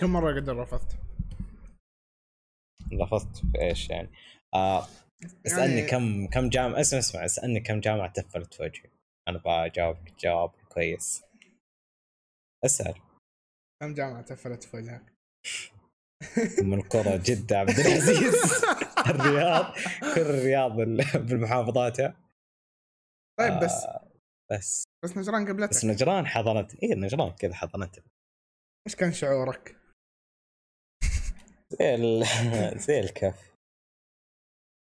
كم مرة قد رفضت؟ رفضت في إيش يعني؟ آه اسألني يعني- كم كم جامعة اسمع اسمع اسألني كم جامعة تفلت في وجهي. أنا بجاوبك جواب كويس. اسأل. كم جامعة تفلت في وجهك؟ من القرى جدة عبد العزيز. الرياض كل الرياض بال- بالمحافظات. طيب بس. آه بس. بس نجران قبلتك. بس نجران حضنت. اي نجران كذا حضنتها إيش كان شعورك؟ زي ال... زي الكف.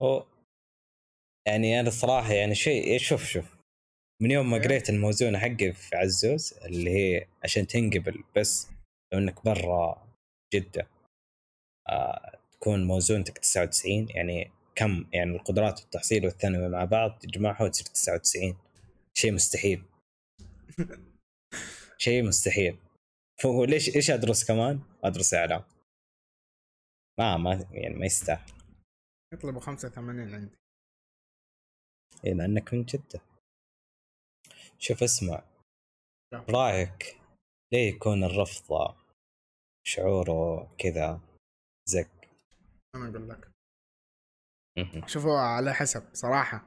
هو يعني أنا الصراحة يعني شيء شوف شوف. من يوم ما إيه. قريت الموزونه حقي في عزوز اللي هي عشان تنقبل بس لو إنك برا جدة آه تكون موزونتك 99 يعني كم؟ يعني القدرات والتحصيل والثانوي مع بعض تجمعها وتصير 99 شيء مستحيل. شيء مستحيل. فهو ليش إيش أدرس كمان؟ أدرس إعلام. ما ما يعني ما يستاهل. يطلبوا 85 عندي. إيه لأنك من جدة. شوف اسمع. برايك ليه يكون الرفض شعوره كذا زك أنا أقول لك. شوفوا على حسب صراحة.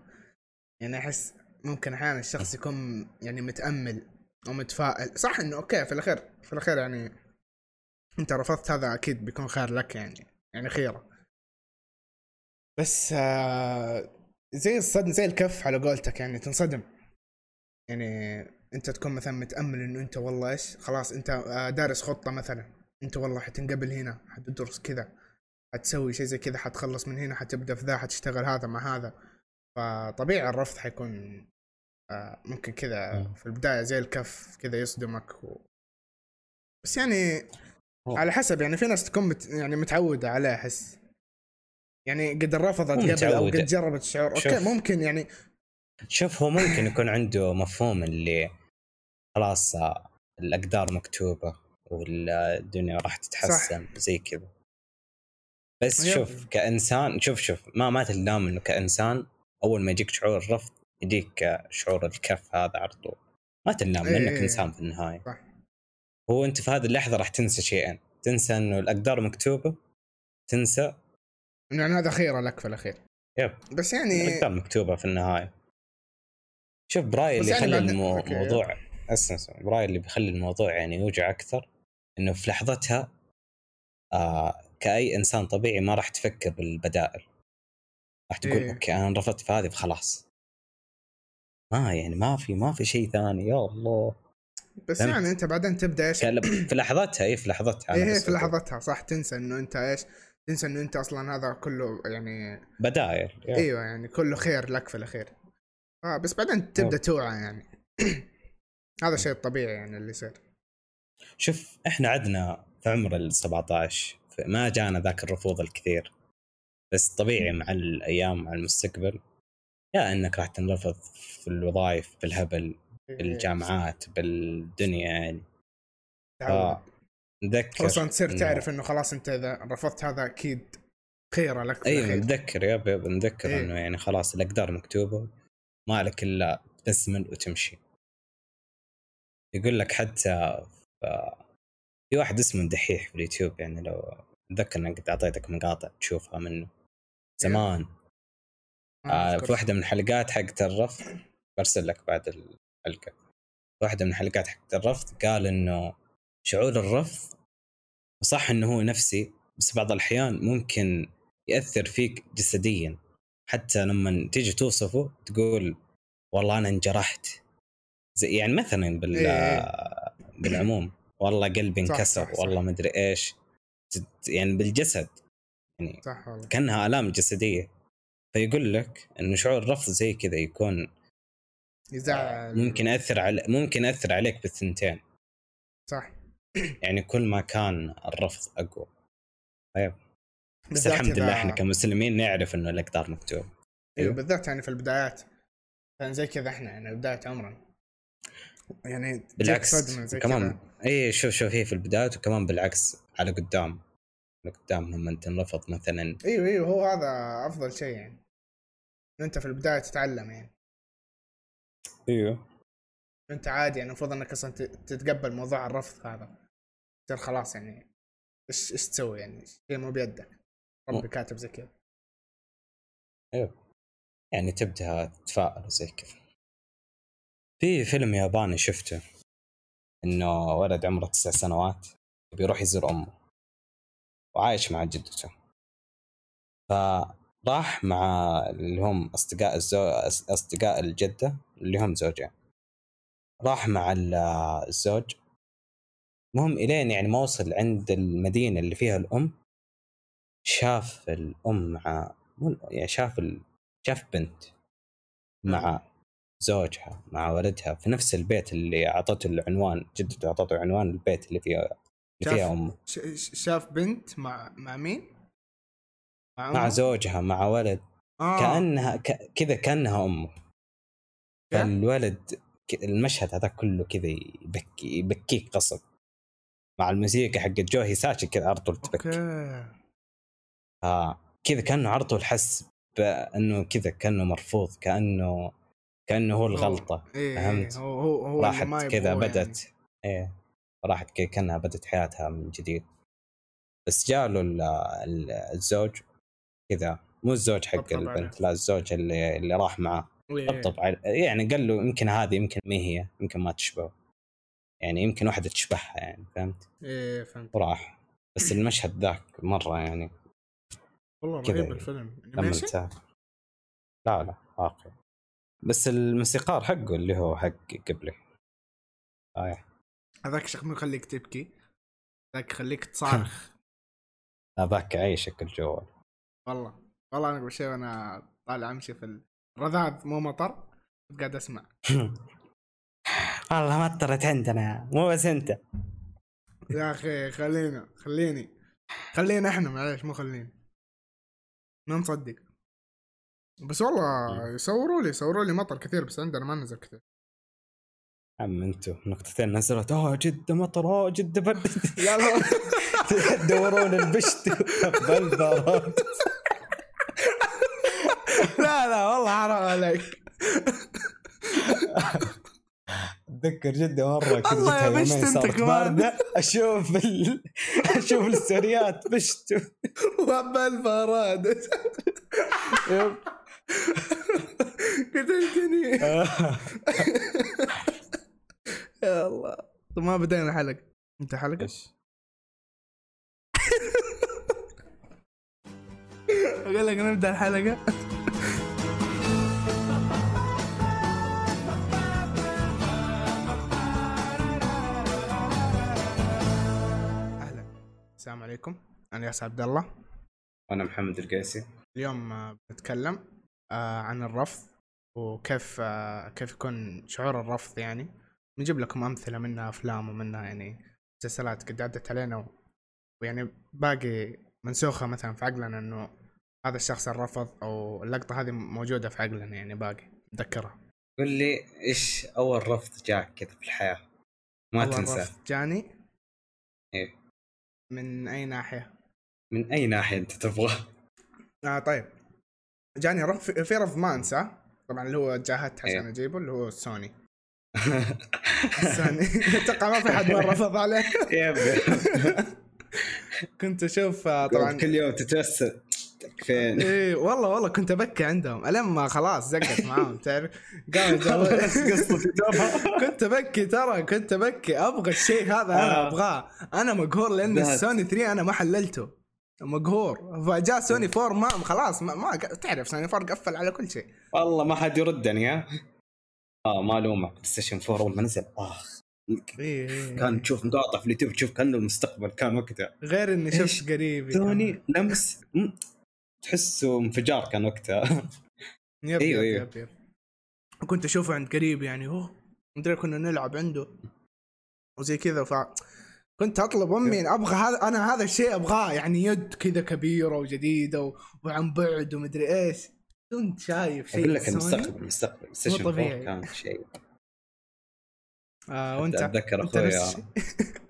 يعني أحس ممكن أحيانا الشخص يكون يعني متأمل أو متفائل صح إنه أوكي في الأخير في الأخير يعني أنت رفضت هذا أكيد بيكون خير لك يعني. يعني خيره بس آه زي الصدم زي الكف على قولتك يعني تنصدم. يعني انت تكون مثلا متأمل إنه أنت والله إيش خلاص أنت آه، دارس خطة مثلا أنت والله حتنقبل هنا حتدرس كذا حتسوي شيء زي كذا حتخلص من هنا حتبدأ في ذا حتشتغل هذا مع هذا. فطبيعي الرفض حيكون آه، ممكن كذا مم. في البداية زي الكف كذا يصدمك و... بس يعني هو- على حسب يعني في ناس تكون مت يعني متعودة عليه أحس يعني قد رفضت قبل أو. قد جربت الشعور okay. ممكن يعني شوف هو ممكن يكون عنده مفهوم اللي خلاص الأقدار مكتوبة والدنيا راح تتحسن زي كذا بس يب. شوف كإنسان شوف شوف ما ما تلام إنه كإنسان أول ما يجيك شعور الرفض يجيك شعور الكف هذا على طول ما تلام لأنك إيه. إنسان في النهاية صح. هو أنت في هذه اللحظة راح تنسى شيئين تنسى إنه الأقدار مكتوبة. تنسى. يعني هذا خيره لك في الأخير؟ يب. بس يعني الأقدار مكتوبة في النهاية. شوف برأيي بس اللي يعني يخلي بعد- okay. الموضوع أسمع أسمع. برأيي اللي بيخلي الموضوع يعني يوجع أكثر إنه في لحظتها آه كأي إنسان طبيعي ما راح تفكر بالبدائل. راح تقول إيه. okay أنا رفضت في هذه فخلاص. ما يعني ما في ما في شيء ثاني. يا الله. بس فهمت. يعني انت بعدين تبدأ إيش في لحظتها اي في لحظتها إيه بس في. لحظتها صح تنسى إنه أنت إيش تنسى إنه أنت أصلا هذا كله يعني بدائل يا. أيوه يعني كله خير لك في الأخير آه بس بعدين تبدأ. توعى يعني هذا شيء طبيعي يعني اللي يصير شوف إحنا عدنا في عمر ال 17 ما جانا ذاك الرفوض الكثير بس طبيعي مع الأيام مع المستقبل يا إنك راح تنرفض في الوظائف بالهبل إيه. بالجامعات بالدنيا يعني. آه. نذكر خصوصا تصير إنه- تعرف إنه خلاص أنت إذا رفضت هذا أكيد خيرة لك أيوه. نتذكر يب يب نتذكر إيه. إنه يعني خلاص الأقدار مكتوبة ما لك إلا تسمن وتمشي يقول لك حتى في واحد اسمه دحيح في اليوتيوب يعني لو أتذكر إني قد أعطيتك مقاطع تشوفها منه زمان ما آه أذكر. في واحدة من الحلقات حقت الرفض برسل لك بعد الحلقة واحدة من الحلقات حقت الرفض قال إنه شعور الرفض صح إنه هو نفسي بس بعض الأحيان ممكن يأثر فيك جسديا. حتى لما تيجي توصفه تقول والله أنا انجرحت. زي يعني مثلا بال إيه. بالعموم. والله قلبي انكسر. والله ما أدري إيش. يعني بالجسد. يعني صح والله. كأنها آلام جسدية. فيقول لك إنه شعور الرفض زي كذا يكون يزعل ممكن ياثر على ممكن ياثر عليك بالثنتين. صح. يعني كل ما كان الرفض أقوى. طيب. بس الحمد لله إحنا كمسلمين نعرف إنه الإقدار مكتوب. أيوه أيوه. بالذات يعني في البدايات. يعني زي كذا إحنا يعني بداية عمرنا. يعني بالعكس كمان اي شوف شوف هي في البداية وكمان بالعكس على قدام. على قدام لما تنرفض مثلا. إيوه إيوه هو هذا أفضل شيء يعني. أنت في البداية تتعلم يعني. إيوه. أنت عادي يعني المفروض إنك أصلا تتقبل موضوع الرفض هذا. تصير خلاص يعني إيش إيش تسوي يعني؟ شيء مو بيدك. ربي كاتب زي كذا. يعني تبدأ تتفائل زي كذا. في فيلم ياباني شفته. إنه ولد عمره تسع سنوات بيروح يزور أمه. وعايش مع جدته. فراح مع اللي هم أصدقاء الزو... أصدقاء الجدة اللي هم زوجين. راح مع الزوج. المهم إلين يعني ما وصل عند المدينة اللي فيها الأم شاف الأم مع يعني شاف ال... شاف بنت مع زوجها مع ولدها في نفس البيت اللي أعطته العنوان جدته أعطته عنوان البيت اللي فيها اللي فيها أمه. شاف بنت مع مع مين؟ مع, مع زوجها مع ولد. آه. كأنها ك... كذا كأنها أمه. فالولد المشهد هذا كله كذا يبكي يبكيك قصب مع الموسيقى حقت جو هيساشي كذا على طول تبكي. آه. كذا كأنه على طول حس بأنه كذا كأنه مرفوض كأنه كأنه هو الغلطة. إيه فهمت؟ هو هو هو راحت كذا يعني. بدت إيه. راحت كذا كأنها بدت حياتها من جديد. بس جاء له الزوج كذا مو الزوج حق البنت لا الزوج اللي اللي راح معاه. طبطب يعني قال له يمكن هذه يمكن ما هي يمكن ما تشبه. يعني يمكن واحدة تشبهها يعني فهمت؟ إيه فهمت. وراح. بس المشهد ذاك مرة يعني والله رهيب الفيلم. لما لا لا واقع بس الموسيقار حقه اللي هو حق قبله. آه. هذاك شكله يخليك تبكي. ذاك يخليك تصارخ. هذاك يعيشك الجو والله والله أنا قبل شوي وأنا طالع أمشي في الرذاذ مو مطر قاعد أسمع. والله مطرت عندنا مو بس أنت. يا أخي خلينا خليني خلينا إحنا معليش مو خليني. ما نصدق. بس والله يصوروا لي يصوروا لي مطر كثير بس عندنا ما نزل كثير. عم انتو نقطتين نزلت. أوه جدة مطر أوه جدة برد لا لا تدورون البشت. بالبرد والله حرام عليك. أتذكر جده مرة كنت الله يا بشت انت كمان. أشوف ال... أشوف الستوريات بشت وبالبرد قتلتني يا الله. طب ما بدينا الحلقة أنت حلقة؟ إيش؟ أقول لك نبدأ الحلقة. السلام عليكم. أنا ياس عبد الله. وأنا محمد القيسي اليوم بنتكلم آه، عن الرفض وكيف آه، كيف يكون شعور الرفض يعني. نجيب لكم أمثلة منها أفلام ومنها يعني مسلسلات قد عدت علينا ويعني باقي منسوخة مثلا في عقلنا إنه هذا الشخص الرفض أو اللقطة هذه موجودة في عقلنا يعني باقي. نتذكرها قل لي إيش أول رفض جاك كذا في الحياة؟ ما تنسى. رفض جاني؟ إيه. من أي ناحية؟ من أي ناحية أنت تبغى؟ آه طيب. جاني رفض في رفض ما انسى طبعا اللي هو جاهدت عشان إيه. أجيبه اللي هو سوني. سوني. أتوقع ما في حد ما رفض عليه. كنت أشوف آه، طبعا كل يوم تتوسل. فين إيه والله والله كنت أبكي عندهم. الين ما خلاص زقت معاهم تعرف؟ قام كنت أبكي ترى كنت أبكي. أبغى الشيء هذا أنا آه. أبغاه. أنا مقهور لأن السوني 3 أنا ما حللته. مقهور. فجاء سوني 4 ما خلاص ما, ما تعرف سوني 4 قفل على كل شيء. والله ما حد يردني ها؟ آه ما الومك بلاي ستيشن 4 أول ما نزل. آخ. إيه،, إيه كان تشوف مقاطع في اليوتيوب تشوف كأنه المستقبل كان وقتها. غير إني شفت قريب سوني لمس تحسه انفجار كان وقتها. يب أيوه يب, يب, يب. كنت أشوفه عند قريب يعني أوه مدري كنا نلعب عنده. وزي كذا ف كنت أطلب أمي أبغى هذا أنا هذا الشيء أبغاه يعني يد كذا كبيرة وجديدة وعن بعد ومدري إيش. كنت شايف شيء أقول لك المستقبل المستقبل مو طبيعي. كان شيء. آه وأنت أتذكر أخوي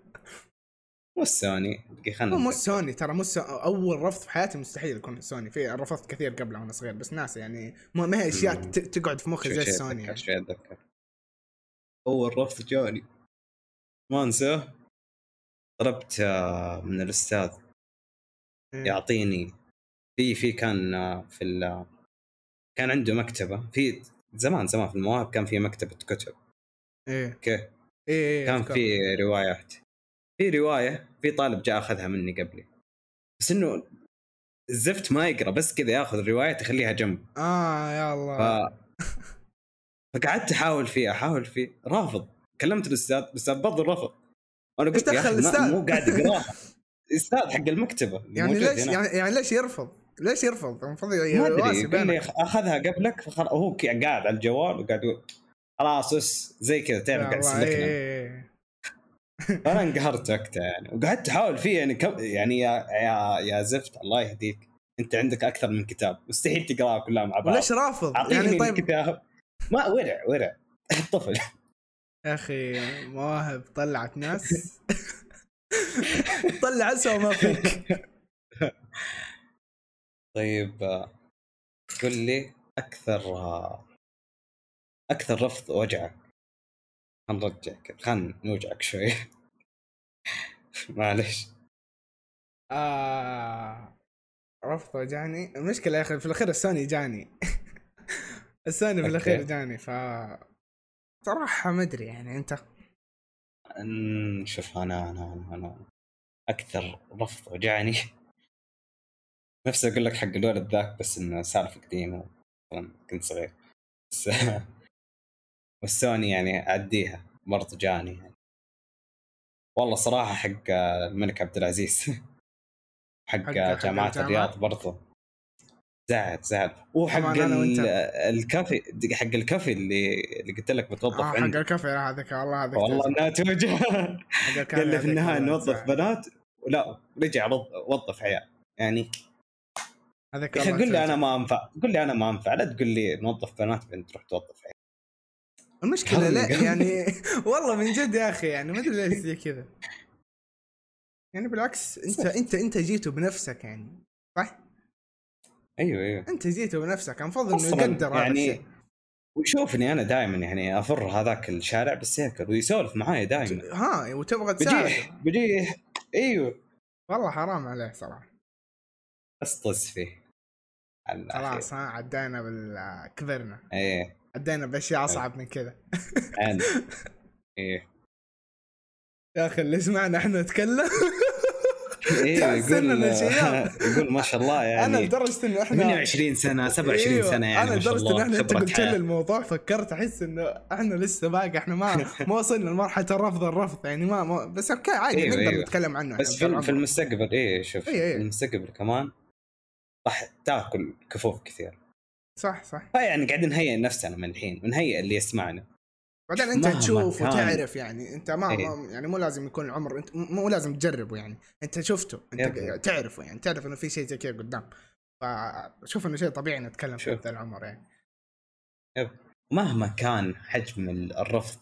مو السوني خلنا مو السوني ترى مو أول رفض في حياتي مستحيل يكون سوني في رفضت كثير قبله وأنا صغير بس ناس يعني ما هي أشياء تقعد في مخي زي السوني يعني. شوي أتذكر. أول رفض جاني ما انساه طلبت آه، من الأستاذ إيه. يعطيني في في كان آه، في ال- كان عنده مكتبة في زمان زمان في المواهب كان في مكتبة كتب. إيه. أوكي؟ إيه إيه كان. في روايات. في رواية في طالب جاء أخذها مني قبلي بس إنه الزفت ما يقرأ بس كذا يأخذ الرواية يخليها جنب آه يا ف... الله فقعدت أحاول فيه أحاول فيه رافض كلمت الأستاذ الأستاذ برضه رفض أنا قلت يا أخي؟ مو قاعد يقرأها الأستاذ حق المكتبة يعني ليش. يعني, يعني ليش يرفض؟ ليش يرفض؟ المفروض ما أدري قال لي بينك. أخ- أخذها قبلك فخل... هو قاعد على الجوال وقاعد يقول خلاص اس زي كذا تعرف قاعد يسلكنا فانا انقهرت وقتها يعني. وقعدت أحاول فيه يعني كم يعني يا يا يا زفت. الله يهديك. أنت عندك أكثر من كتاب. مستحيل تقراها كلها مع بعض. وليش رافض؟ أعطيني يعني طيب. الكتاب ما ورع ورع. طفل. يا أخي مواهب طلعت ناس. طلع اسوء ما فيك. طيب قل لي أكثر أكثر رفض وجعك. خلينا نرجعك خلينا نوجعك شوي. معلش آه رفض وجاني المشكلة يا أخي في الأخير السوني جاني. السوني في الأخير أوكي. جاني ف صراحة ما أدري يعني أمم، شوف أنا أنا أنا, أنا أكثر رفض وجعني نفسي أقول لك حق الولد ذاك بس إنه سالفة قديمة. طبعاً كنت صغير. بس والسوني يعني اعديها برضه جاني يعني. والله صراحة حق الملك عبد العزيز. حق, حق- حق جامعة الجامعة؟ الرياض برضه زعل زعل. وحق الكافي حق الكافي اللي اللي قلت لك بتوظف آه حق عندي الكافي. هذاك والله هذاك والله انها توجع حق قال لي في النهاية نوظف. بنات. ولا رجع وظف عيال. يعني هذاك قل لي أنا. ما أنفع. قل لي أنا ما أنفع. لا تقول لي نوظف بنات بعدين تروح توظف عيال. المشكلة حرق. لا يعني والله من جد يا أخي يعني ما أدري ليش زي كذا. يعني بالعكس أنت صح. أنت أنت جيته بنفسك يعني صح؟ أيوه أيوه. أنت جيته بنفسك المفروض إنه يقدر يعني ويشوفني أنا دائما يعني افر هذاك الشارع بالسيكل ويسولف معاي دائما ها وتبغى تساعده. بجيه بجيه أيوه. والله حرام عليه صراحة. اسطس فيه. خلاص ها عدينا بال كبرنا إيه. عدينا باشياء أصعب من كذا إيه يا أخي اللي سمعنا إحنا نتكلم تحس يقول. يقول ما شاء الله يعني أنا لدرجة إنه إحنا 28 سنة 27 أيوة، سنة يعني أنا لدرجة الله ان إحنا أنت قلت لي. الموضوع فكرت أحس إنه إحنا لسه باقي إحنا ما ما وصلنا لمرحلة الرفض الرفض يعني ما, ما بس أوكي عادي أيوة، نقدر أيوة. نتكلم عنه بس في, في المستقبل إيه شوف إيه، إيه. في المستقبل كمان راح تاكل كفوف كثير. صح صح فيعني قاعدين نهيئ نفسنا من الحين ونهيئ اللي يسمعنا بعدين أنت تشوف. وتعرف يعني أنت ما, إيه. ما يعني مو لازم يكون العمر أنت مو لازم تجربه يعني أنت شفته أنت يب. تعرفه يعني تعرف إنه في شيء زي كذا قدام فشوف إنه شيء طبيعي نتكلم في شوف. ذا العمر يعني مهما كان حجم ال- الرفض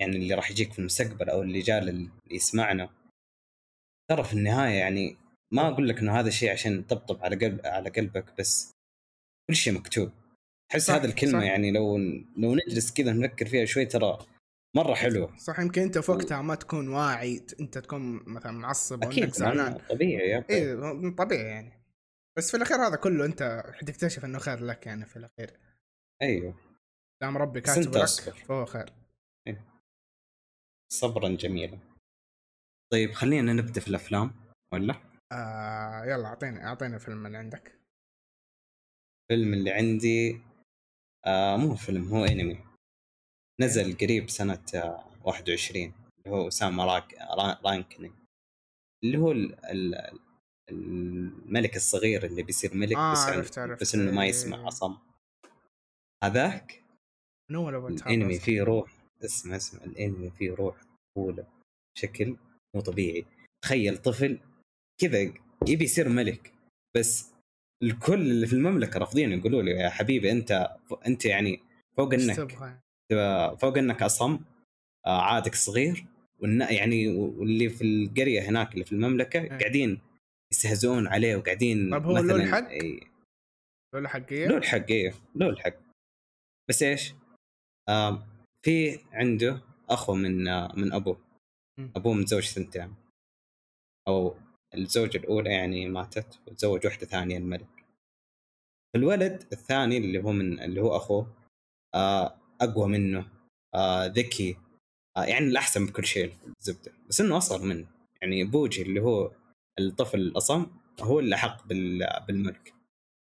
يعني اللي راح يجيك في المستقبل أو اللي جاء اللي يسمعنا ترى في النهاية يعني ما أقول لك إنه هذا الشيء عشان طبطب على قلب على قلبك بس كل شيء مكتوب. أحس هذه الكلمة صح. يعني لو لو نجلس كذا نفكر فيها شوي ترى مرة حلوة. صح يمكن أنت في وقتها ما تكون واعي أنت تكون مثلا معصب أكيد زعلان. طبيعي إيه طبيعي يعني. بس في الأخير هذا كله أنت حتكتشف إنه خير لك يعني في الأخير. أيوه. دام ربي كاتب لك. فهو خير. صبرا جميلا. طيب خلينا نبدأ في الأفلام ولا؟ آه يلا أعطيني أعطيني الفيلم اللي عندك. الفيلم اللي عندي آه مو فيلم هو أنمي. نزل قريب سنة آه 21 اللي هو أسامة راك را- رانكني اللي هو ال ال الملك الصغير اللي بيصير ملك آه، بس, عرفت- عرفت. بس إنه ما إيه. يسمع أصم. هذاك الأنمي فيه روح اسمع اسمع الأنمي فيه روح طفولة بشكل مو طبيعي. تخيل طفل كذا يبي يصير ملك بس الكل اللي في المملكة رافضين يقولوا له يا حبيبي أنت أنت يعني فوق إنك؟ فوق إنك أصم آه، عادك صغير يعني واللي في القرية هناك اللي في المملكة قاعدين يستهزئون عليه وقاعدين طب هو له مثلاً الحق؟ إيه، له؟ له الحق إيه له الحق بس إيش؟ آه في عنده أخو من آه من أبوه. أبوه متزوج ثنتين أو الزوجة الأولى يعني ماتت وتزوج واحدة ثانية الملك. الولد الثاني اللي هو من اللي هو أخوه آه أقوى منه آه ذكي آه يعني الأحسن بكل شيء الزبدة. بس إنه أصغر منه. يعني بوجي اللي هو الطفل الأصم هو اللي حق بالملك.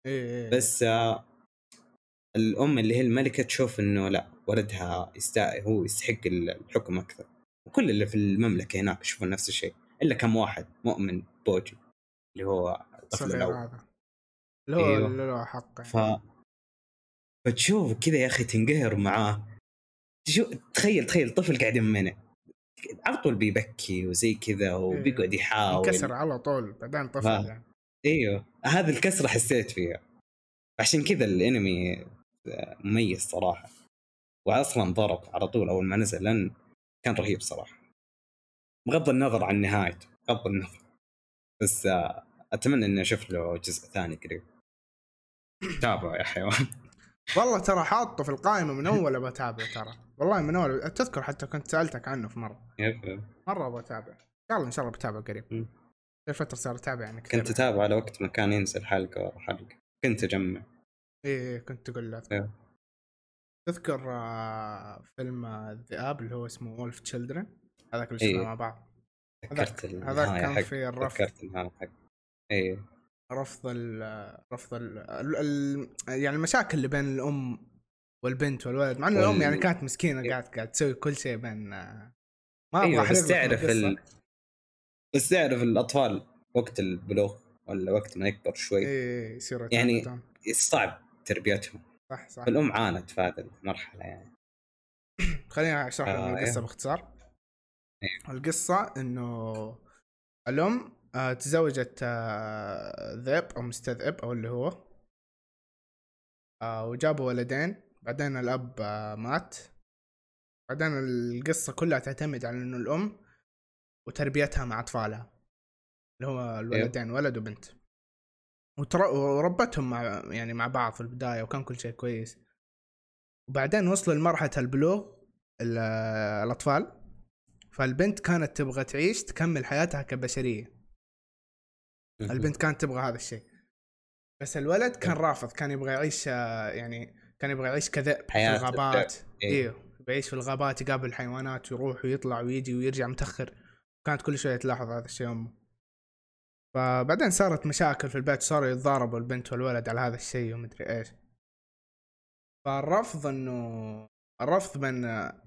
إيه. بس آه الأم اللي هي الملكة تشوف إنه لا ولدها يستاهل هو يستحق الحكم أكثر. وكل اللي في المملكة هناك يشوفون نفس الشيء. إلا كم واحد مؤمن بوجي اللي هو الطفل الأول. هذا. اللي هو أيوه. اللي له حق ف فتشوف كذا يا أخي تنقهر معاه. شو تخيل تخيل طفل قاعد يمنع. على طول بيبكي وزي كذا وبيقعد إيه. يحاول. ينكسر على طول بعدين طفل يعني. أيوه. هذه الكسرة حسيت فيها. عشان كذا الأنمي مميز صراحة. واصلا ضرب على طول أول ما نزل لأن كان رهيب صراحة. بغض النظر عن نهايته بغض النظر. بس آه، أتمنى إني أشوف له جزء ثاني قريب. تابعه يا حيوان. والله ترى حاطه في القائمة من أول أبغى أتابعه ترى. والله من أول تذكر حتى كنت سألتك عنه في مرة. مرة أبغى اتابع إن شاء الله إن شاء الله بتابع قريب. الفترة صار أتابع يعني كثير. كنت اتابع على وقت ما كان ينزل حلقة ورا حلقة. كنت أجمع. إيه, إيه، كنت تقول له. إيه. تذكر آه، فيلم الذئاب اللي هو اسمه وولف تشيلدرن هذاك اللي شفناه إيه. مع بعض. هذاك هذاك كان في الرفض تذكرت النهايه حق. إيه. رفض ال رفض ال ال يعني المشاكل اللي بين الأم والبنت والولد مع إن الأم يعني كانت مسكينة قاعد قاعد تسوي كل شيء بين ما أبغى أيوة بس تعرف ال... بس تعرف الأطفال وقت البلوغ ولا وقت ما يكبر شوي إيه يصير يعني صعب تربيتهم؟ صح صح. الام عانت في هذه المرحلة يعني. خليني أشرح لكم آه القصة إيه. باختصار. إيه. القصة إنه الأم آه تزوجت آه ذئب أو مستذئب أو اللي هو آه وجابوا ولدين. بعدين الأب مات. بعدين القصة كلها تعتمد على إنه الأم وتربيتها مع أطفالها اللي هو الولدين ولد وبنت. وربتهم مع يعني مع بعض في البداية وكان كل شيء كويس. وبعدين وصلوا لمرحلة البلوغ الأطفال. فالبنت كانت تبغى تعيش تكمل حياتها كبشرية. البنت كانت تبغى هذا الشيء. بس الولد كان رافض كان يبغى يعيش يعني كان يبغى يعيش كذئب في الغابات. أيوه. يعيش في الغابات يقابل حيوانات ويروح ويطلع ويجي ويرجع متأخر. كانت كل شوية تلاحظ هذا الشيء أمه. فبعدين صارت مشاكل في البيت صاروا يتضاربوا البنت والولد على هذا الشيء ومدري إيش. فالرفض إنه الرفض بين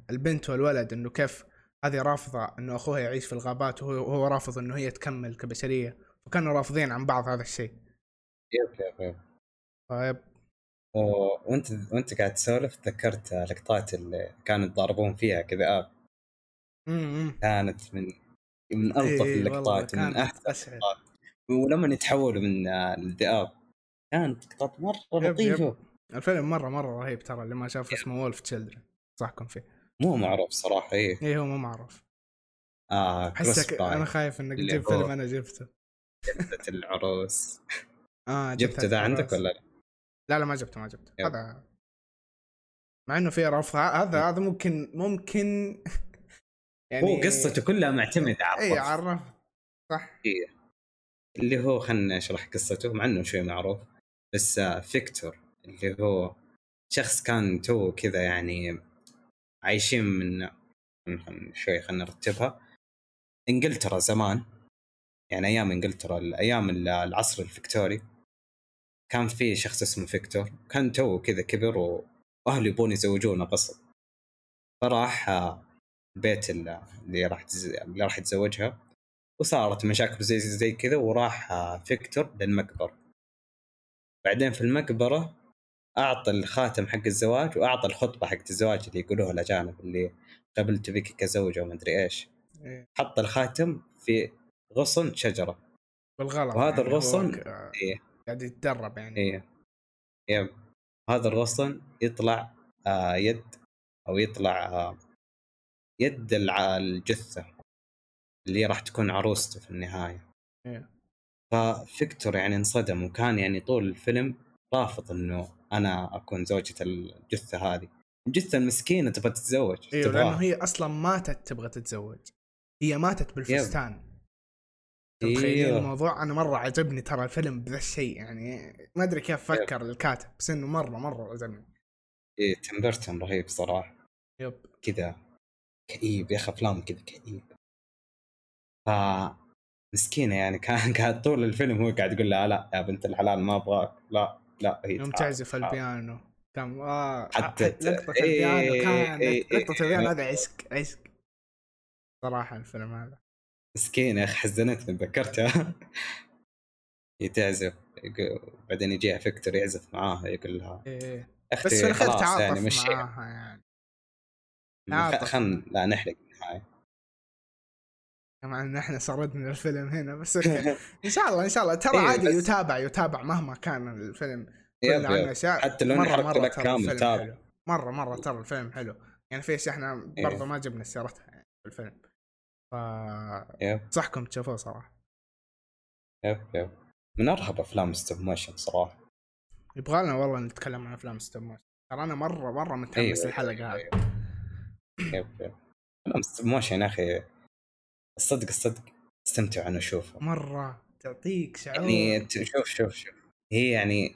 البنت والولد إنه كيف هذه رافضة إنه أخوها يعيش في الغابات وهو رافض إنه هي تكمل كبشرية فكانوا رافضين عن بعض هذا الشيء. يب يب يب طيب. وأنت وأنت قاعد تسولف تذكرت لقطات اللي كانوا يتضاربون فيها كذئاب كانت من من ألطف إيه اللقطات ومن أحسن اللقطات. ولما يتحولوا من الذئاب كانت لقطات مرة لطيفة. الفيلم مرة مرة رهيب ترى اللي ما شاف اسمه وولف تشيلدرن صحكم فيه. مو معروف صراحة إيه. إيه هو مو معروف. آه حسك أنا خايف إنك تجيب فيلم أنا جبته. جبتة العروس. آه جبته ذا عندك ولا لا؟ لا لا ما جبته ما جبته. هذا مع إنه في رفض هذا هذا ممكن ممكن يعني هو قصته كلها معتمدة على اي على الرفض صح. إيه. اللي هو خلنا نشرح قصته مع إنه شيء معروف بس فيكتور اللي هو شخص كان تو كذا يعني عايشين من شوي خلينا نرتبها. إنجلترا زمان يعني أيام إنجلترا أيام العصر الفكتوري كان في شخص اسمه فيكتور كان تو كذا كبر وأهله يبون يزوجونه قصد. فراح بيت اللي راح اللي راح يتزوجها وصارت مشاكل زي زي كذا وراح فيكتور للمقبرة. بعدين في المقبرة أعطى الخاتم حق الزواج وأعطى الخطبة حق الزواج اللي يقولوها الأجانب اللي قبلت بك كزوجة وما أدري إيش. إيه. حط الخاتم في غصن شجرة. بالغلط. وهذا يعني الغصن إيه. قاعد يتدرب يعني. إيه. يب. هذا الغصن يطلع آه يد أو يطلع آه يد الجثة اللي راح تكون عروسته في النهاية. إيه. ففيكتور يعني انصدم وكان يعني طول الفيلم رافض إنه أنا أكون زوجة الجثة هذه. الجثة المسكينة تبغى تتزوج. إيوه لأنه هي أصلا ماتت تبغى تتزوج. هي ماتت بالفستان. إيوه. الموضوع؟ أنا مرة عجبني ترى الفيلم بذا الشيء يعني ما أدري كيف فكر الكاتب بس إنه مرة مرة عجبني. إيه تيم بيرتون رهيب صراحة. يب. كذا كئيب يا أخي أفلام كذا كئيب. ف مسكينة يعني كان قاعد طول الفيلم هو قاعد يقول لها لا يا بنت الحلال ما أبغاك لا. لا هي يوم تعزف. البيانو كان آه حتى لقطة إيه، البيانو كانت إيه، إيه، لقطة البيانو إيه. هذا عشق عشق صراحة الفيلم هذا مسكينه يا أخي حزنتني تذكرتها هي تعزف بعدين يجيها فيكتور يعزف معاها يقول لها إيه. أختي بس في الأخير خلاص تعاطف يعني معاها يعني. خلنا لا نحرق النهاية مع إن إحنا سردنا الفيلم هنا بس. إن شاء الله إن شاء الله. ترى إيه، عادي يتابع يتابع مهما كان الفيلم. عنه. أشياء. حتى لو مرة مرة لك كامل تابع. مرة مرة ترى الفيلم حلو. يعني في اشياء إحنا إيه. برضه ما جبنا سيرتها يعني في الفيلم. ف انصحكم تشوفوه صراحة. yep yep. من أرهب أفلام stop motion صراحة. يبغى لنا والله نتكلم عن أفلام stop motion. ترى أنا مرة مرة متحمس أيوة، للحلقة هذه. yep yep. أفلام stop motion يا أخي الصدق الصدق. استمتع أنا اشوفها مرة. تعطيك شعور. يعني شوف شوف شوف. هي يعني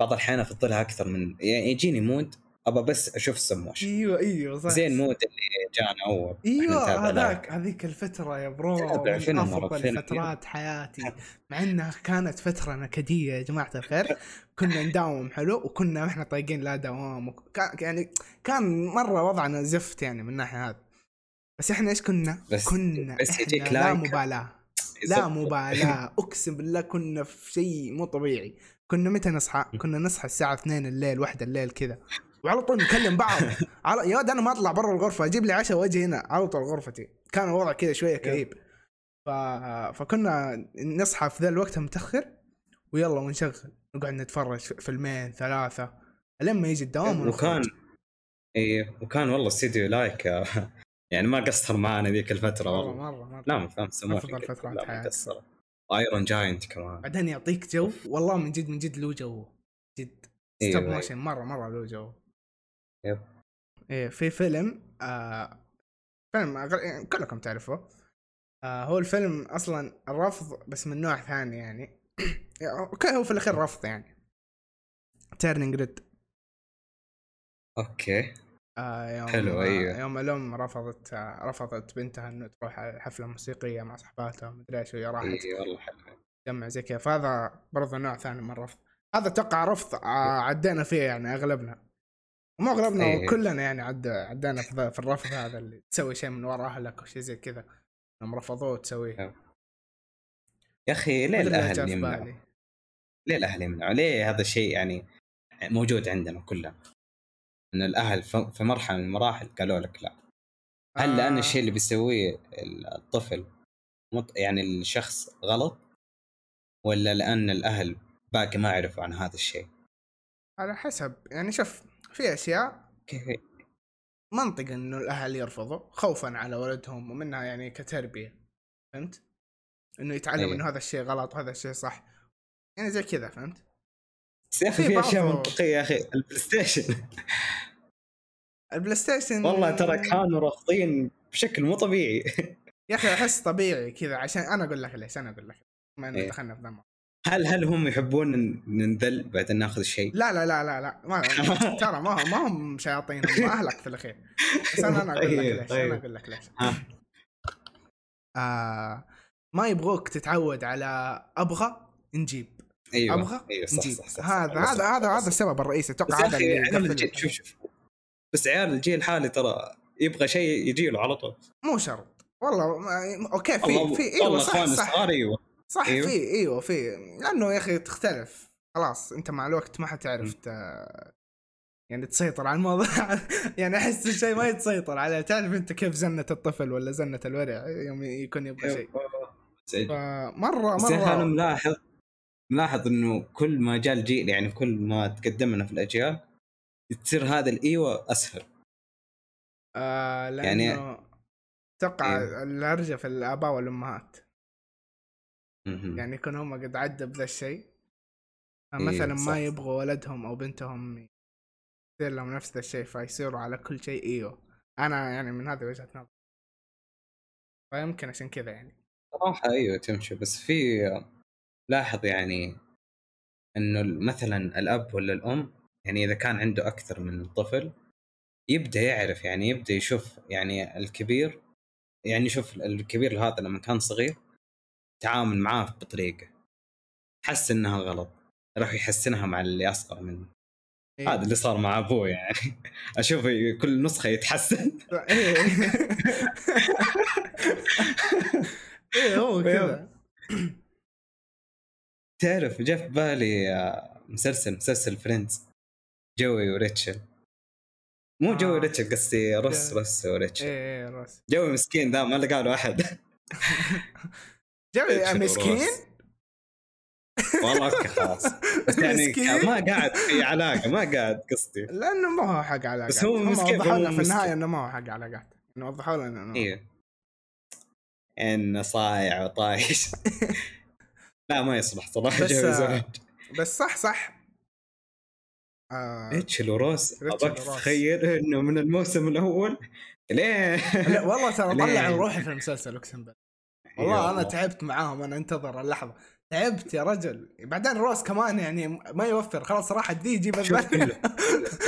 بعض الأحيان أفضلها أكثر من يعني يجيني mood أبى بس أشوف motion أيوه أيوه صح. زي ال mood اللي جانا اول أيوه. هذاك هذيك الفترة يا bro. من فيلم أفضل فيلم. فترات حياتي. مع إنها كانت فترة نكدية يا جماعة الخير. كنا نداوم حلو؟ وكنا إحنا طايقين لا دوام. وك- يعني كان مرة وضعنا زفت يعني من الناحية هذه. بس إحنا إيش كنا؟ بس- كنا بس يجيك لا like. مبالاة. لا يزبط. مبالاة. أقسم بالله كنا في شيء مو طبيعي. كنا متى نصحى؟ كنا نصحى الساعة 2 الليل واحدة الليل كذا. وعلى طول نكلم بعض. على يا ولد أنا ما أطلع برا الغرفة. أجيب لي عشاء وأجي هنا. على طول غرفتي. كان الوضع كذا شوية كئيب. ف... فكنا نصحى في ذا الوقت متأخر. ويلا ونشغل. نقعد نتفرج فيلمين ثلاثة. لما يجي الدوام. وكان إيه وكان والله استديو Laika، يعني ما قصر معنا ذيك الفترة مرة والله. مرة مرة. لا ما فهمت سموه أفضل فترات حياتي. قصر. Iron Giant كمان. بعدين يعطيك جو والله من جد من جد له جو. جد. stop أيوة. motion مرة مرة له جو. yep. إيه في فيلم آه فيلم أغل... كلكم تعرفوه. آه هو الفيلم أصلا الرفض بس من نوع ثاني يعني. okay هو في الأخير رفض يعني. Turning Red okay. آه يوم حلو، أيوه. يوم الام رفضت رفضت بنتها إنه تروح حفلة موسيقية مع صحباتها مدري إيش وهي راحت. اي والله حلو. تجمع زي كذا. فهذا برضه نوع ثاني من الرفض. هذا أتوقع رفض آه عدينا فيه يعني أغلبنا. مو أغلبنا إيه. كلنا يعني عد عدينا في, الرفض هذا اللي تسوي شيء من وراء أهلك أو شيء زي كذا. لما رفضوه تسويه. يا أخي ليه الأهل يمنعوا. ليه الأهل يمنعوا؟ ليه هذا الشيء يعني موجود عندنا كلنا؟ إن الأهل في مرحلة من المراحل قالوا لك لا. هل لأن آه، الشيء اللي بيسويه الطفل يعني الشخص غلط؟ ولا لأن الأهل باقي ما يعرفوا عن هذا الشيء؟ على حسب. يعني شوف في أشياء كيف منطقي إنه الأهل يرفضوا خوفا على ولدهم ومنها يعني كتربية. فهمت؟ إنه يتعلم أيه. إنه هذا الشيء غلط وهذا الشيء صح. يعني زي كذا فهمت؟ يا أخي في أشياء منطقية يا أخي. البلاي ستيشن البلاي ستيشن والله ترى كانوا رافضين بشكل مو طبيعي. يا أخي أحس طبيعي كذا عشان أنا أقول لك ليش أنا أقول لك. ما إيه. دخلنا في ذا هل هل هم يحبون ننذل بعدين ناخذ شيء؟ لا لا لا لا لا. ما ترى ما هم ما هم شياطين هم أهلك في الأخير. بس أنا أنا أقول لك طيب، ليش طيب. أنا أقول لك ليش. آه ما يبغوك تتعود على أبغى نجيب. أيوه أبغى؟ أيوه صح صح صح هذا هذا هذا هذا. السبب الرئيسي. أتوقع هذا اللي. شوف شوف. بس عيال الجيل الحالي ترى يبغى شيء يجي له على طول. مو شرط. والله ما... أوكي في في أيوه صح صح. أيوه. صح أيوه. في أيوه في. لأنه يا أخي تختلف. خلاص أنت مع الوقت ما حتعرف ت... يعني تسيطر على الموضوع. يعني أحس الشيء ما يتسيطر عليه. تعرف أنت كيف زنة الطفل ولا زنة الورع؟ يوم يكون يبغى شيء. فمرة بس يا أخي أنا مرة ملاحظ ملاحظ إنه كل ما جاء الجيل يعني كل ما تقدمنا في الأجيال تصير هذا الإيوة أسهل آه يعني- لأنه أتوقع إيه. الهرجه في الآباء والأمهات مهم. يعني يكون هم قد عدوا بذا الشيء إيه، مثلا صح. ما يبغوا ولدهم أو بنتهم يصير لهم نفس ذا الشيء فيصيروا على كل شيء إيوه أنا يعني من هذه وجهة نظر فيمكن عشان كذا يعني صراحة إيوه تمشي بس في لاحظ يعني إنه مثلا الأب ولا الأم يعني إذا كان عنده أكثر من طفل يبدأ يعرف يعني يبدأ يشوف يعني الكبير يعني شوف الكبير هذا لما كان صغير تعامل معاه بطريقة حس إنها غلط راح يحسنها مع اللي أصغر منه. إيه. هذا اللي صار مع أبوه يعني. أشوف كل نسخة يتحسن. إيه. إيه هو كذا. تعرف جاء في بالي آه، مسلسل مسلسل Friends جوي وريتشل. مو آه. جوي وريتشل قصدي روس روس وريتشل. إيه إيه روس. جوي مسكين ذا ما لقى له أحد. جوي مسكين؟ والله okay خلاص. بس يعني ما قاعد في علاقة ما قاعد قصدي. لأنه ما هو حق علاقات. بس هو مسكين وضحوا لنا في النهاية إنه ما هو حق علاقات. إنه وضحوا لنا إنه أيوه إنه صايع وطايش. لا ما يصلح صراحة بس آه بس صح صح. آه. ريتشل وروس. أبغاك تتخيل إنه من الموسم الأول. ليه؟ لا والله ترى طلع روحي في المسلسل أقسم بالله. والله أنا تعبت معاهم أنا أنتظر اللحظة. تعبت يا رجل. بعدين روس كمان يعني ما يوفر. خلاص راح دي يجيب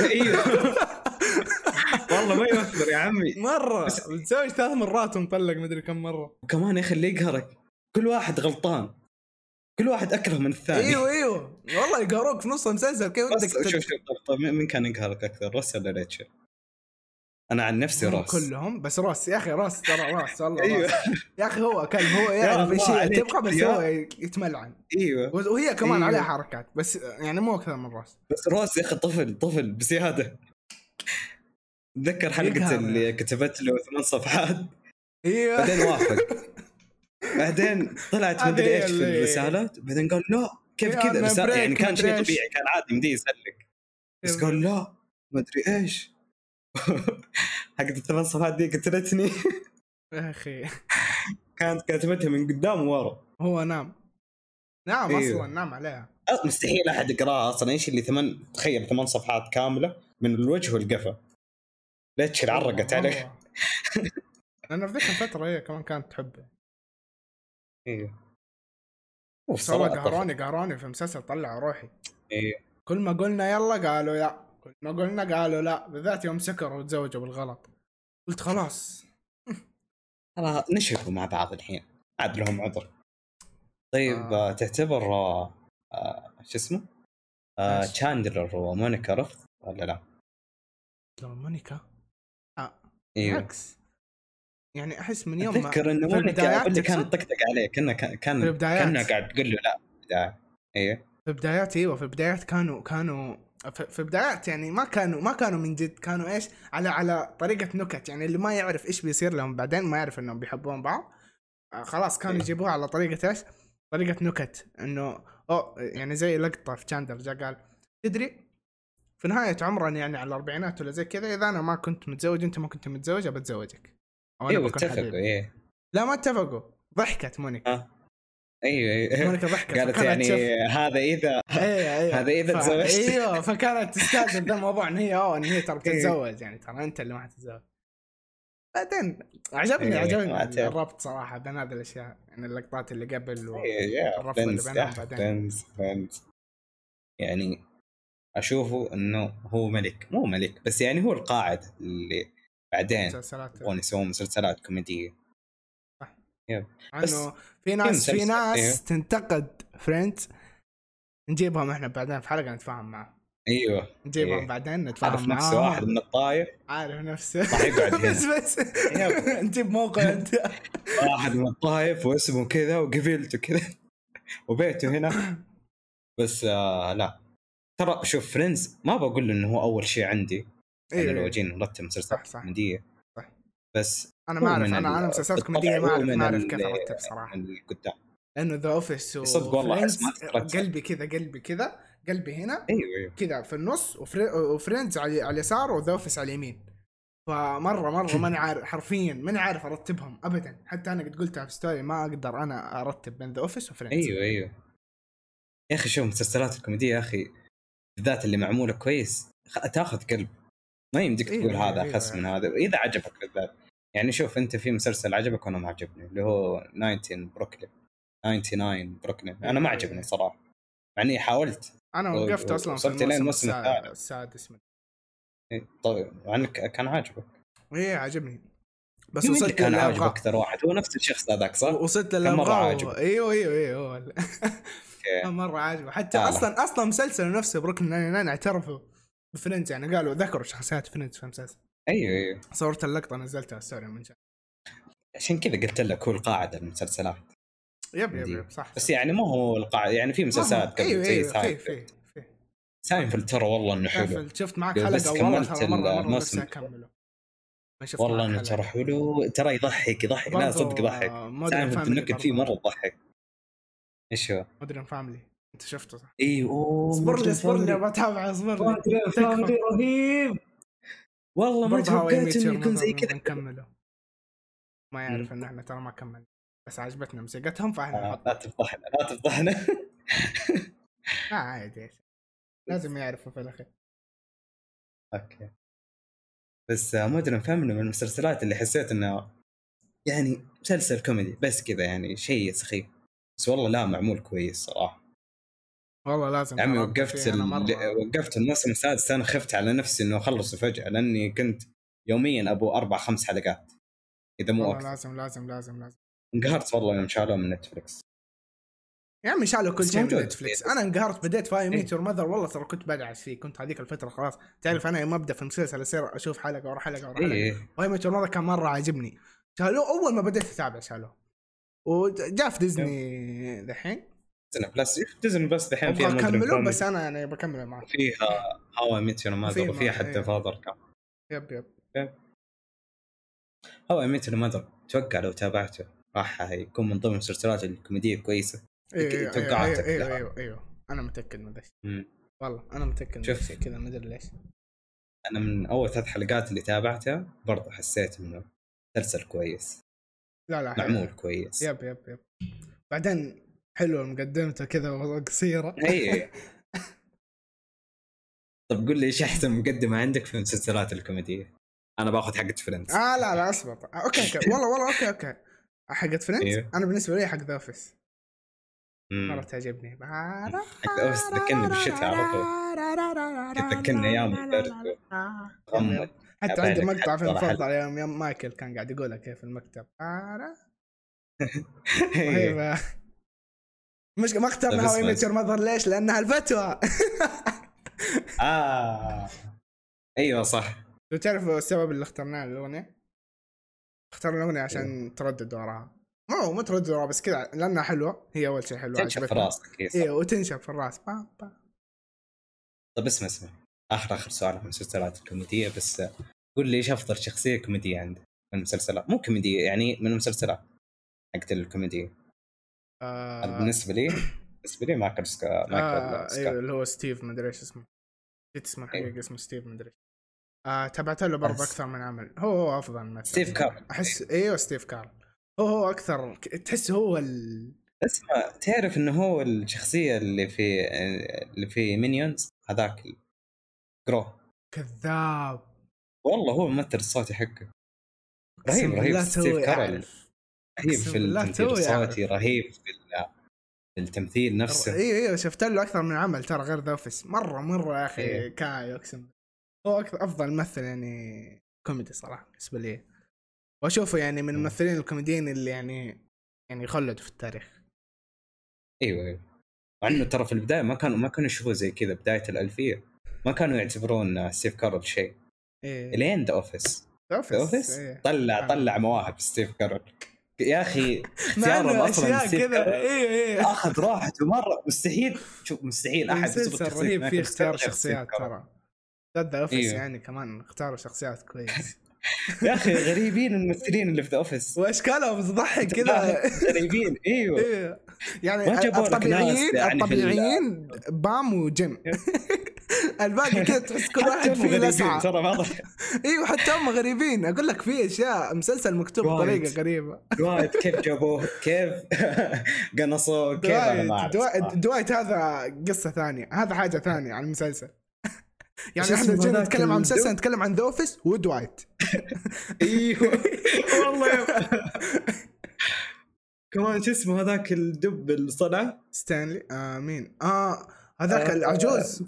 أيوه. والله ما يوفر يا عمي. مرة. متزوج ثلاث مرات ومطلق مدري كم مرة. وكمان يا أخي اللي يقهرك كل واحد غلطان. كل واحد اكره من الثاني. إيوه إيوه. والله يقهروك في نص المسلسل كيف بدك شوف شوف طيب مين كان يقهرك أكثر روس ولا ريتشل؟ أنا عن نفسي روس. كلهم بس روس. يا أخي روس ترى روس والله أيوه. يا أخي هو كلب هو يعرف إيش تبغى بس هو يتملعن. أيوه. وهي كمان أيوه. عليها حركات بس يعني مو أكثر من روس. بس روس يا أخي طفل طفل بزيادة. تذكر حلقة اللي كتبت له ثمان صفحات؟ أيوه. بعدين وافق بعدين طلعت مدري إيش في الرسالات بعدين قال لا كيف كذا؟ رسالة يعني كان شيء طبيعي كان عادي يمديه يسلك. بس قال لا مدري إيش. حقت الثمان صفحات دي قتلتني يا أخي. كانت كاتبتها من قدام وورا. هو نام. نعم أيوه. أصلا نام عليها. مستحيل أحد يقرأها أصلا. إيش اللي ثمان تخيل ثمان صفحات كاملة من الوجه والقفا. ليش عرقت عليه لأنه في ذيك الفترة هي كمان كانت تحبه. أيوه والله قهروني قهروني في مسلسل طلع روحي. أيوه كل ما قلنا يلا قالوا يا كل ما قلنا قالوا لا بالذات يوم سكروا وتزوجوا بالغلط. قلت خلاص. ترى نشفوا مع بعض الحين عاد لهم عذر. طيب آه. تعتبر آه شو اسمه؟ آه تشاندلر ومونيكا رفض ولا لا؟ مونيكا؟ آه إيوه. بالعكس. يعني أحس من يوم أتذكر إنه مونيكا اللي كان طقطق عليه كنا كان في البدايات كنا قاعد تقول له لا بداية. أيوه في البدايات إيوه في البدايات كانوا كانوا في البدايات يعني ما كانوا ما كانوا من جد كانوا إيش؟ على على طريقة نكت يعني اللي ما يعرف إيش بيصير لهم بعدين ما يعرف إنهم بيحبون بعض. آه، خلاص كانوا إيه. يجيبوها على طريقة إيش؟ طريقة نكت إنه أو يعني زي لقطة في تشاندلر جاء قال تدري في نهاية عمرنا يعني على الأربعينات ولا زي كذا إذا أنا ما كنت متزوج أنت ما كنت متزوج بتزوجك. إيوه اتفقوا إيه. لا ما اتفقوا. ضحكت مونيكا. آه. أيوه أيوه. مونيكا ضحكت قالت يعني. هذا إذا أيوه أيوه هذا إذا تزوجت. أيوه فكانت تستأذن ذا الموضوع إن هي أوه إن هي ترى إيه. بتتزوج يعني ترى أنت اللي ما حتتزوج. بعدين عجبني أيوة عجبني الربط صراحة بين هذه الأشياء يعني اللقطات اللي قبل والربط اللي بينهم بعدين. يعني أشوفه إنه هو ملك مو ملك بس يعني هو القاعد اللي بعدين يبغون يسوون مسلسلات كوميدية. صح. انه في ناس في ناس إيه؟ تنتقد فريندز نجيبهم إحنا بعدين في حلقة نتفاهم معهم أيوه. نجيبهم إيه. بعدين نتفاهم عارف نفسه واحد من الطايف عارف نفسه راح يقعد هنا. بس. بس نجيب موقع أنت. واحد من الطايف واسمه كذا وقبيلته كذا. وبيته هنا. بس آه لا. ترى شوف Friends ما بقول إنه هو أول شيء عندي. إيه. لو جينا نرتب مسلسلات كوميديه صح. بس أنا ما أعرف أنا أنا مسلسلات كوميدية ما أعرف ما أعرف كيف أرتب صراحة. قدام لأنه The Office صدق والله قلبي كذا قلبي كذا قلبي هنا أيوه أيوه. كذا في النص و Friends على, على اليسار و The Office على اليمين. فمرة مرة ماني عارف حرفيا ماني عارف أرتبهم ابدا. حتى أنا قد قلتها في story ما أقدر أنا أرتب بين The Office و Friends أيوه أيوه. يا أخي شوف مسلسلات الكوميدية يا أخي بالذات اللي معمولة كويس تاخذ قلب. ما يمديك إيه، تقول إيه هذا إيه خس من هذا. إذا عجبك بالذات يعني شوف أنت في مسلسل عجبك وأنا ما عجبني اللي هو 19 بروكلين. 99 بروكلين. أنا ما عجبني صراحة. مع اني حاولت. أنا وقفت أصلا وصلت لين الموسم الثالث. السادس من إيه، طيب. مع انك كان عاجبك. إيه عجبني بس وصلت كان عاجبك. أكثر واحد. هو نفس الشخص هذاك صح؟ وصلت عاجبك؟ إيوه إيوه إيوه. مرة عاجبه حتى لا، لا. أصلا أصلا مسلسل نفسه Brooklyn Nine-Nine اعترفوا ب Friends يعني قالوا ذكروا شخصيات Friends في المسلسل أيوه أيوه. صورت اللقطة نزلتها story من شان عشان كذا قلت لك هو القاعده المسلسلات. yep yep. yep صح بس يعني مو هو القاعده يعني في مسلسلات قبل زي أيوه في في في. ساينفيلد ترى والله إنه حلو. شفت- معك حلقة والله كملت ترى مرة مره الموسم. نفسي اكمله والله إنه. ترى حلو. ترى يضحك يضحك. لا صدق يضحك. Seinfeld Family النكت فيه. مرة تضحك. إيش هو؟ Modern Family انت شفته صح؟ أيوه أوه اصبر لي اصبر لي. بتابع اصبر لي. رهيب. والله ما توقعت إنه يكون زي كذا. نكمله. ما يعرف إن إحنا ترى ما كملنا. بس عجبتنا موسيقتهم فإحنا آه، لا تفضحنا لا تفضحنا. لا عادي. لازم يعرفوا في الأخير. okay. بس Modern Family من المسلسلات اللي حسيت إنه يعني مسلسل كوميدي بس كذا يعني شيء سخيف. بس والله لا معمول كويس صراحة. والله لازم يا عمي وقفت ال... مرة- وقفت الموسم السادس أنا خفت على نفسي انه أخلصه فجأة لأني كنت يوميا أبو أربع خمس حلقات إذا مو أكثر. لازم لازم لازم لازم. انقهرت والله يوم شالوه من Netflix يا عمي شالوا كل شيء من. Netflix أنا انقهرت بديت How I. Met Your Mother والله ترى كنت بدعس فيه كنت هذيك الفترة خلاص. تعرف أنا يوم أبدأ في مسلسل أصير أشوف حلقة ورا حلقة ورا حلقة. How I Met Your Mother كان مرة عاجبني. شالوه أول ما بديت أتابع شالوه. وجاء في ديزني دحين Disney Plus Disney Plus دحين فيها كوميدي بس أنا يعني بكمله معك. فيها How I Met Your Mother وفيها حتى إيه. Father كمان. yep yep. How I Met Your Mother أتوقع لو تابعته راح يكون من ضمن المسلسلات الكوميدية الكويسة. أيوه أيوه أيوه أيوه, لها. أيوه, أيوه. أنا متأكد من ذا. والله أنا متأكد من ذا شوف. الشيء كذا ما أدري ليش. أنا من أول ثلاث حلقات اللي تابعتها برضه حسيت إنه مسلسل كويس. لا لا. معمول كويس. yep yep yep. بعدين حلو مقدمته كذا قصيره أي. طب قول لي إيش أحسن مقدمة عندك في المسلسلات الكوميدية؟ أنا باخذ حقت Friends. آه لا لا اصبر okay okay. والله والله okay okay. حقت Friends؟ أيوه. أنا بالنسبة لي حق The Office مرة. تعجبني. حق Office ذكرني بالشتاء على طول. تذكرني أيام البرد. غمض. حتى عندي مقطع في المفضل يوم يوم مايكل كان قاعد يقولها كيف المكتب. إيه. مش ما اخترنا هاو اسمع، ميت يور ماذر ليش؟ لأنها الفتوى. آه. أيوه صح. لو تعرف السبب اللي اخترناه الأغنية؟ اخترنا الأغنية عشان تردد وراها. مو مو تردد وراها بس كذا لأنها حلوة. هي أول شيء حلوة تنشف في. راسك. أيوه وتنشف في الراس. با با. طب اسمع اسمع. آخر آخر سؤال عن المسلسلات الكوميدية بس قول لي إيش أفضل شخصية كوميدية عندك من المسلسلات؟ مو كوميدية يعني من المسلسلات حقت الكوميدية. آه بالنسبة لي بالنسبة لي مايكل سكوت مايكل آه سكوت. أيوه اللي هو ستيف مدري إيش اسمه. نسيت اسمه أيوه. حقيقي اسمه ستيف مدري آه تابعت له برضه أكثر من عمل. هو هو أفضل مثلا. ستيف كارل. أحس أيوه. ستيف كارل. هو هو أكثر تحس هو ال... اسمع تعرف إنه هو الشخصية اللي في اللي في Minions هذاك جرو كذاب. والله هو الممثل الصوتي حقه. رهيب رهيب. ستيف كارل. رهيب أقسم في التمثيل الصوتي يعرف. رهيب في ال- في التمثيل نفسه أيوه أيوه شفت له أكثر من عمل ترى غير The Office مرة مرة يا أخي إيه. كاي أقسم. هو أكثر أفضل ممثل يعني كوميدي صراحة بالنسبة لي وأشوفه يعني من مم. الممثلين الكوميديين اللي يعني يعني خلدوا في التاريخ أيوه أيوه مع إنه ترى في البداية ما كانوا ما كانوا يشوفوه زي كذا بداية الألفية ما كانوا يعتبرون ستيف كارل شيء إيه إلين The Office The The Office إيه. طلع آه. طلع مواهب ستيف كارل يا أخي إنه أصلا كذا. أيوه أيوه أخذ راحته مره مستحيل. شوف مستحيل. أحد شخصية رهيب فيه اختيار شخصيات. ترى. The Office إيوه. يعني كمان. اختاروا شخصيات كويس. يا أخي غريبين الممثلين اللي في The Office وأشكالهم تضحك كذا. غريبين. أيوه. إيه. يعني الطبيعيين يعني في ال- الطبيعيين بام وجيم الباقي كذا تحس كل واحد فيه لسعة. ترى ما إيوه حتى هم غريبين أقول لك في أشياء مسلسل مكتوب. بطريقة غريبة. دوايت كيف جابوه؟ كيف قنصوه؟ كيف دوايت هذا قصة ثانية. هذا حاجة ثانية عن المسلسل. يعني إحنا جينا نتكلم عن مسلسل؟ نتكلم عن The Office ودوايت إيوه. والله كمان شو اسمه هذاك الدب طلع ستانلي. آه مين آه هذاك آه، العجوز.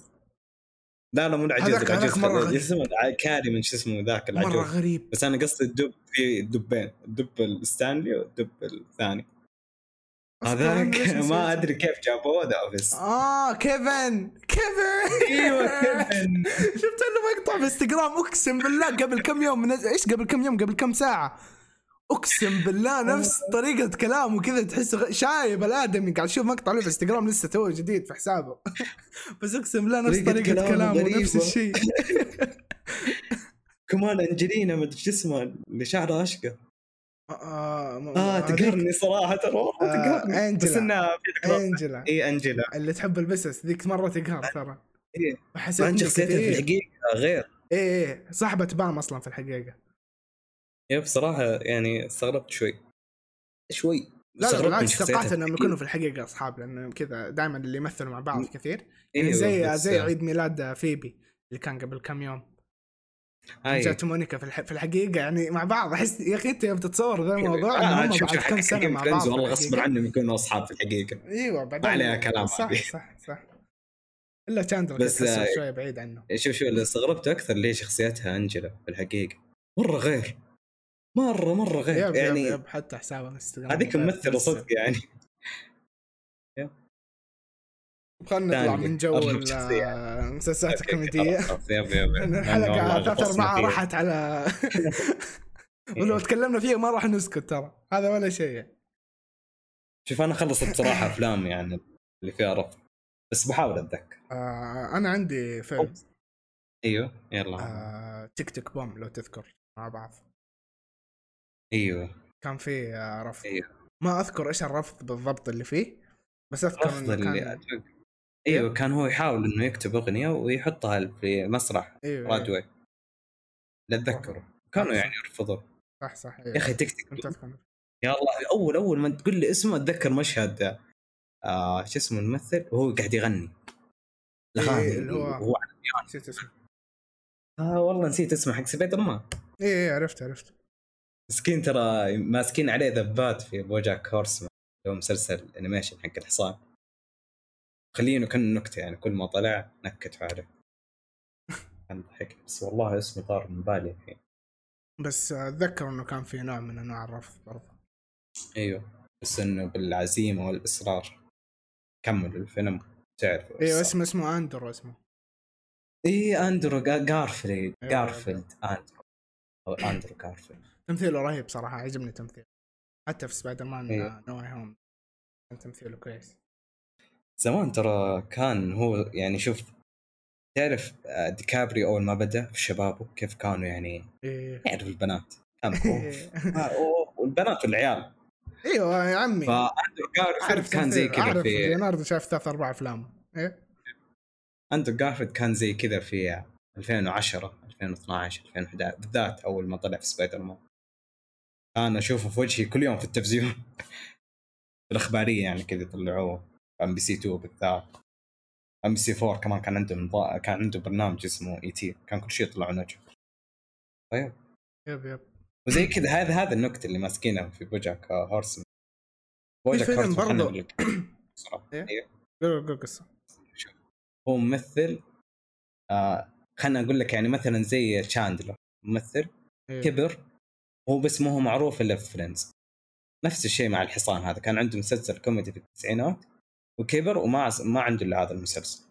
لا لا مو العجوز العجوز. اسمه كاري من شو اسمه ذاك مرة العجوز. غريب. بس أنا قصدي الدب في دبين الدب الستانلي والدب الثاني. هذاك ما أدري كيف جابوه The Office. آه كيفن كيفن. أيوه كيفن. شفت له مقطع بالانستغرام أقسم بالله قبل كم يوم منزل إيش قبل كم يوم؟ قبل كم ساعة؟ أقسم بالله نفس طريقة كلامه كذا تحسه شايب الآدمي. قاعد أشوف مقطع له في انستغرام لسه تو جديد في حسابه. بس أقسم بالله نفس طريقة طريقة كلامه كلامه. نفس الشيء. كمان أنجلينا مدري شو اسمه اللي شعرها اشقر آه م- آه هذيك- تقهرني صراحة ترى والله آه، تقهرني. أنجلا. بس انها. أنجلا. إي أنجلا. اللي تحب البسس ذيك مرة تقهر ترى. إيه. حسيت شخصيتها في. الحقيقة غير. إيه إيه صاحبة بام أصلا في الحقيقة. يا بصراحة يعني استغربت شوي. شوي. لا لا استغربت بالعكس توقعت إنهم. يكونوا في الحقيقة أصحاب لأنه كذا دائما اللي يمثلوا مع بعض كثير. يعني أيوة، زي زي عيد ميلاد فيبي اللي كان قبل كم يوم. هاي. جات مونيكا في, الح... في الحقيقة يعني مع بعض. أحس يا أخي أنت يوم تتصور ذا الموضوع آه، هم بعد كم سنة مع بعض والله غصب. عنهم يكونوا أصحاب في الحقيقة. أيوه بعدين ما عليها كلام صح هذه. صح صح. إلا تشاندلر بس، آه، شوية بعيد عنه. شوف شوف اللي استغربته أكثر ليه شخصيتها انجلا في الحقيقة. مرة غير. مرة مرة غير yep يعني yep yep حتى حسابه انستغرام هذيك ممثلة صدق يعني. خلينا نطلع. من جو. المسلسلات الكوميدية. الحلقة ثلاث ارباع. راحت على ولو تكلمنا فيها ما راح نسكت ترى. هذا ولا شيء. شوف أنا خلصت بصراحة أفلام يعني اللي فيها رفض. بس بحاول أتذكر. آه أنا عندي فيلم. إيوه يلا. آه تيك تيك بوم لو تذكر. مع بعض. أيوه. كان فيه آه رفض. أيوه. ما أذكر إيش الرفض بالضبط اللي فيه بس أذكر رفض إنه اللي كان أتوقع. أيوه كان هو يحاول إنه يكتب أغنية ويحطها في مسرح أيوه رادوي أيوة. لا اتذكره كانوا يعني يرفضوا. صح صح يا أخي Tick Tick يا الله أول أول ما تقول لي اسمه أتذكر مشهد آه شو اسمه الممثل؟ وهو قاعد يغني. الاغاني إيه، اللي هو- وهو نسيت اسمه. آه والله نسيت اسمه حق سبايدر مان اي اي إيه، عرفت عرفت. مسكين ترى ماسكين عليه ذبات في BoJack Horseman اللي هو مسلسل ال animation حق الحصان. خلينه كان نكتة يعني كل ما طلع نكتوا عليه كان ضحك. بس والله اسمه طار من بالي الحين. بس أتذكر إنه كان في نوع من أنواع الرفض برضه أيوه. بس إنه بالعزيمة والإصرار. كملوا الفيلم. تعرف أيوه اسمه اسمه أندرو اسمه. اي أندرو جا- جارفيلد أيوة. جارفيلد أندرو. أو أندرو جارفيلد تمثيله رهيب صراحة عجبني تمثيله. حتى في سبايدر مان أيوه. No Way Home كان تمثيله كويس. زمان ترى كان هو يعني شوف تعرف آه، ديكابريو أول ما بدأ في شبابه كيف كانوا يعني إيه. يعرف البنات. كان آه، والبنات والعيال أيوه يا عمي. فاندرو جارفيلد أعرف كان زي. كذا في ليوناردو شاف ثلاث أربع أفلام. إيه. اندرو جارفيلد كان زي كذا في 2010 2012 2011 بالذات أول ما طلع في سبايدر مان. أنا أشوفه في وجهي كل يوم في التلفزيون. الأخبارية يعني كذا يطلعوه MBC 2 بالذات. MBC 4 كمان كان عنده نضا... كان عنده برنامج اسمه ET. كان كل شيء يطلعون وجهه طيب. yep yep. وزي كذا هذا هذا النكتة اللي ماسكينها في BoJack Horseman BoJack فيلم Horseman بسرعة. إيه؟ أيوه. قول قول قصة. هو ممثل آه خلنا أقول لك يعني مثلا زي تشاندلر ممثل إيه. كبر هو بس مو هو معروف إلا في Friends. نفس الشيء مع الحصان هذا. كان عنده مسلسل كوميدي في التسعينات وكبر وما ما عنده إلا هذا المسلسل.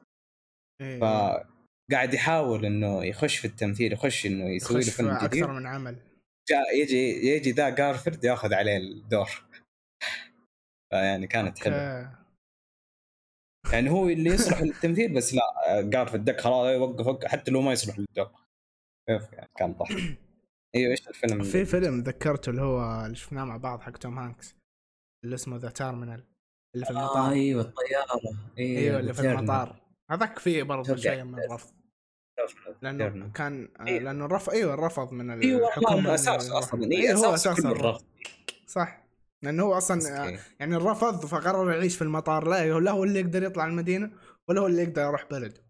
إيه. فقاعد يحاول إنه يخش في التمثيل يخش إنه يسوي له فيلم جديد. أكثر من عمل. جاء يجي يجي ذا جارفيلد ياخذ عليه الدور. فيعني كانت حلوة. يعني هو اللي يصلح للتمثيل بس لا جارفيلد دك خلاص وقف وقف حتى لو ما يصلح للدور كيف يعني؟ كان ضحك. أيوه إيش الفيلم في فيلم ذكرته اللي هو اللي شفناه مع بعض حق توم هانكس اللي اسمه The Terminal اللي في آه المطار أيوه الطيارة. أيوه اللي في المطار. هذاك فيه برضه. شوية من الرفض. لأنه. كان آه، إيه. لأنه الرفض أيوه الرفض من أيوه الحكومة إنه أساس. أصلا. أيوه اي هو أساس الرفض. صح. لأنه هو أصلا مسكين. يعني الرفض فقرر يعيش في المطار. لا لا هو اللي يقدر يطلع المدينة ولا هو اللي يقدر يروح بلده.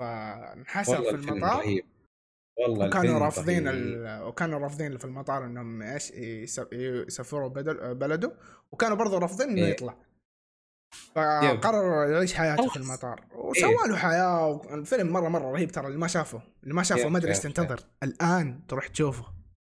فانحسر في المطار. رهيب. والله وكانوا رافضين. ال... وكانوا رافضين في المطار إنهم إيش يس- يسافروا بدل... بلده وكانوا برضو رافضين إنه إيه. يطلع فقرر يعيش حياته في. المطار إيه. وسوى له حياة الفيلم مرة مرة رهيب ترى اللي ما شافه اللي ما شافه ما أدري إيش تنتظر الآن تروح تشوفه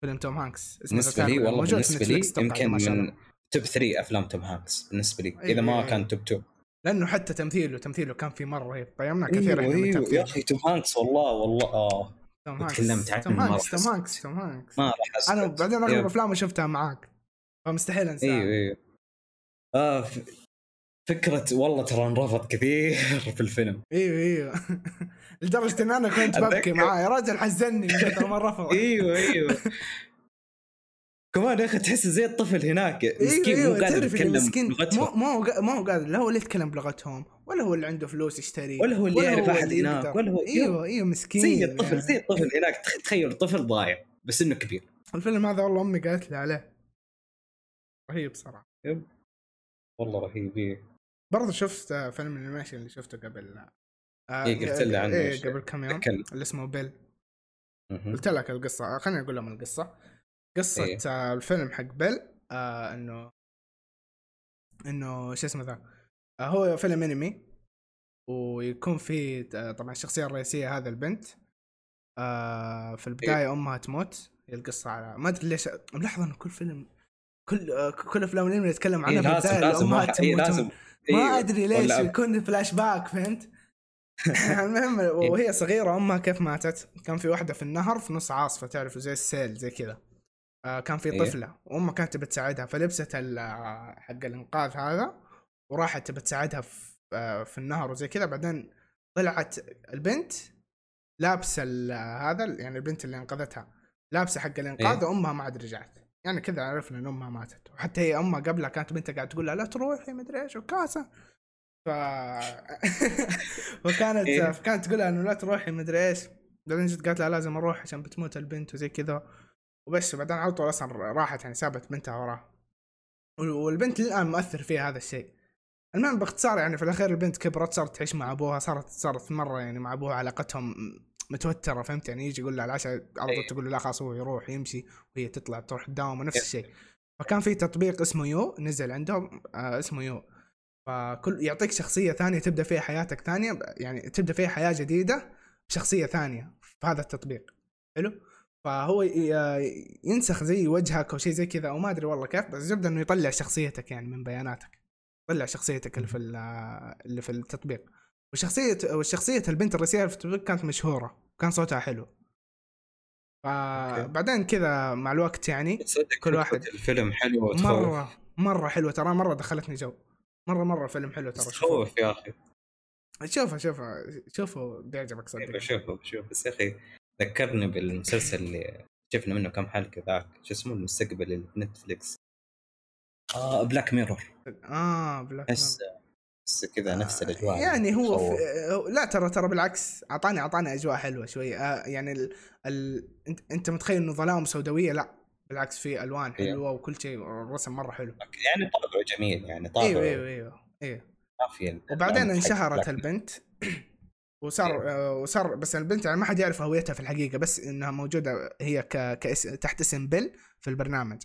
فيلم توم هانكس اسمه بالنسبة لي. والله بالنسبة لي يمكن. من top 3 أفلام توم هانكس بالنسبة لي إذا ما إيه. كان top 2 لأنه حتى تمثيله تمثيله كان في مرة رهيب قيمنا كثير إيوه إحنا من إيوه يا تمثيله أخي توم هانكس والله والله آه هانكس تكلمت عنه توم هانكس توم. هانكس توم هانكس. ما راح اسكت أنا بعدين اغلب yep. افلامه شفتها معاك. فمستحيل أنساها. أيوه أيوه. آه ف- فكرة والله ترى انرفض كثير في الفيلم. أيوه أيوه. لدرجة إن أنا كنت ببكي معاه. يا رجل حزني من كثر ما رفض أيوه أيوه. كمان يا أخي تحس زي الطفل هناك. مسكين أيوه مو قادر تعرف اللي يتكلم مسكين. مو ما هو ما هو قادر. لا هو اللي يتكلم بلغتهم ولا هو اللي عنده فلوس يشتري ولا هو اللي يعرف اللي هناك،. ولا هو- إيوه إيوه مسكين زي الطفل يعني. زي الطفل هناك. تخ- تخيل طفل ضايع بس إنه كبير. الفيلم هذا والله أمي قالت لي عليه. رهيب صراحة. والله رهيب إيه. برضه شفت فيلم ال animation اللي شفته قبل آه، إيه، قلت لي عنه إيه. قبل كم يوم. اللي اسمه بيل. قلت لك القصة خليني أقول لهم القصة. قصة إيه. آه، الفيلم حق بيل آه إنه إنه شو اسمه ذا آه هو فيلم أنمي ويكون في آه، طبعا الشخصية الرئيسية هذا البنت آه في البداية أمها تموت هي القصة على ما أدري ليش ملاحظ انه كل فيلم كل آه كل أفلام الأنمي نتكلم عنها إيه في لازم البداية لازم واحد- إيه تموت لازم. ما إيه. أدري ليش يكون فلاش باك فهمت؟ المهم وهي صغيرة أمها كيف ماتت؟ كان في واحدة في النهر في نص عاصفة تعرفوا زي السيل زي كذا. آه كان في إيه. طفلة وامها كانت تبي تساعدها فلبست آه، حق الإنقاذ هذا وراحت تبي تساعدها في, آه في النهر وزي كذا بعدين طلعت البنت لابسة هذا يعني البنت اللي أنقذتها لابسة حق الإنقاذ إيه. وأمها ما عاد رجعت يعني كذا عرفنا إن أمها ماتت وحتى هي أمها قبلها كانت بنتها قاعدة تقول لها لا تروحي مدري إيش وكاسة ف فكانت إيه. فكانت تقول لها إنه لا تروحي مدري إيش بعدين جت قالت لها لازم أروح عشان بتموت البنت وزي كذا وبس وبعدين على طول أصلا راحت يعني سابت بنتها وراها وال- والبنت للآن مؤثر فيها هذا الشيء. المهم باختصار يعني في الأخير البنت كبرت صارت تعيش مع أبوها صارت صارت مرة يعني مع أبوها علاقتهم متوترة فهمت يعني؟ يجي يقول لها العشاء على طول إيه. تقول له لا خلاص هو يروح يمشي وهي تطلع تروح تداوم ونفس الشيء. فكان في تطبيق اسمه يو نزل عندهم آه اسمه يو. فكل يعطيك شخصية ثانية تبدأ فيها حياتك ثانية يعني تبدأ فيها حياة جديدة بشخصية ثانية في هذا التطبيق. حلو؟ فهو ينسخ زي وجهك أو شيء زي كذا أو ما أدري والله كيف بس يبدأ إنه يطلع شخصيتك يعني من بياناتك. يطلع شخصيتك اللي في ال- اللي في التطبيق. وشخصيه وشخصيه البنت الرئيسية في التطبيق كانت مشهورة كان صوتها حلو. فبعدين كذا مع الوقت يعني كل واحد. الفيلم حلو وتخوف. مرة مرة حلوة ترى مرة دخلتني جو. مرة مرة فيلم حلو ترى شوفه تخوف يا أخي. شوفه شوفه شوفه بيعجبك صدق. شوف شوف بس يا أخي ذكرني بالمسلسل اللي شفنا منه كم حلقة ذاك شو اسمه المستقبل اللي في نتفليكس؟ آه Black Mirror آه Black بس بس كذا نفس الأجواء يعني هو. في لا ترى ترى بالعكس أعطاني أعطاني أجواء حلوة شوي. آه يعني ال... ال... أنت أنت متخيل إنه ظلام سوداوية؟ لا بالعكس في ألوان إيه. حلوة وكل شيء الرسم مرة حلو. يعني طابعه جميل يعني طابعه أيوه أيوه أيوه أيوه ما في وبعدين حق انشهرت. البنت. وصار آه، وصار بس البنت يعني ما حد يعرف هويتها في الحقيقة بس إنها موجودة هي ك... كاس... تحت اسم بيل في البرنامج.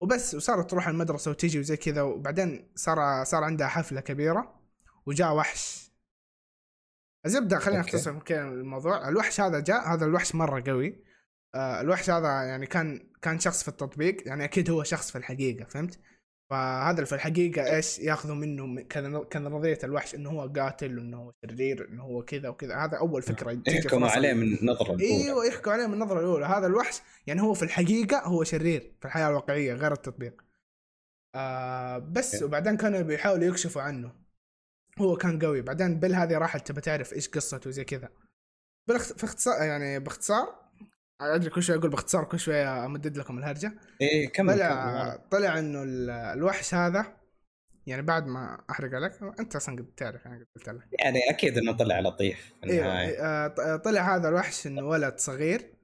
وبس وصارت تروح المدرسة وتيجي وزي كذا وبعدين صار صار عندها حفلة كبيرة وجاء وحش. الزبده خلينا. نختصر الموضوع. الوحش هذا جاء هذا الوحش مرة قوي. آه الوحش هذا يعني كان كان شخص في التطبيق يعني أكيد هو شخص في الحقيقة فهمت؟ فهذا في الحقيقة إيش ياخذوا منه كان نظريه الوحش إنه هو قاتل وإنه هو شرير انه هو كذا وكذا. هذا أول فكرة تيجي في يحكموا عليه من النظرة الأولى. إيوه يحكوا عليه من النظرة الأولى. هذا الوحش يعني هو في الحقيقة هو شرير في الحياة الواقعية غير التطبيق. آه بس أوكي. وبعدين كانوا بيحاولوا يكشفوا عنه. هو كان قوي. بعدين بيل هذه راحت تبى تعرف إيش قصته وزي كذا. بالاخت... في اختصار يعني باختصار أدري كل شوي أقول باختصار كل شوية أمدد لكم الهرجة. إيه كمل طلع كمل. طلع إنه ال- الوحش هذا يعني بعد ما أحرق عليك أنت أصلا قد تعرف يعني قد قلت لك. يعني أكيد إنه طلع لطيف في أيوه النهاية. آه، ط- طلع هذا الوحش إنه ولد صغير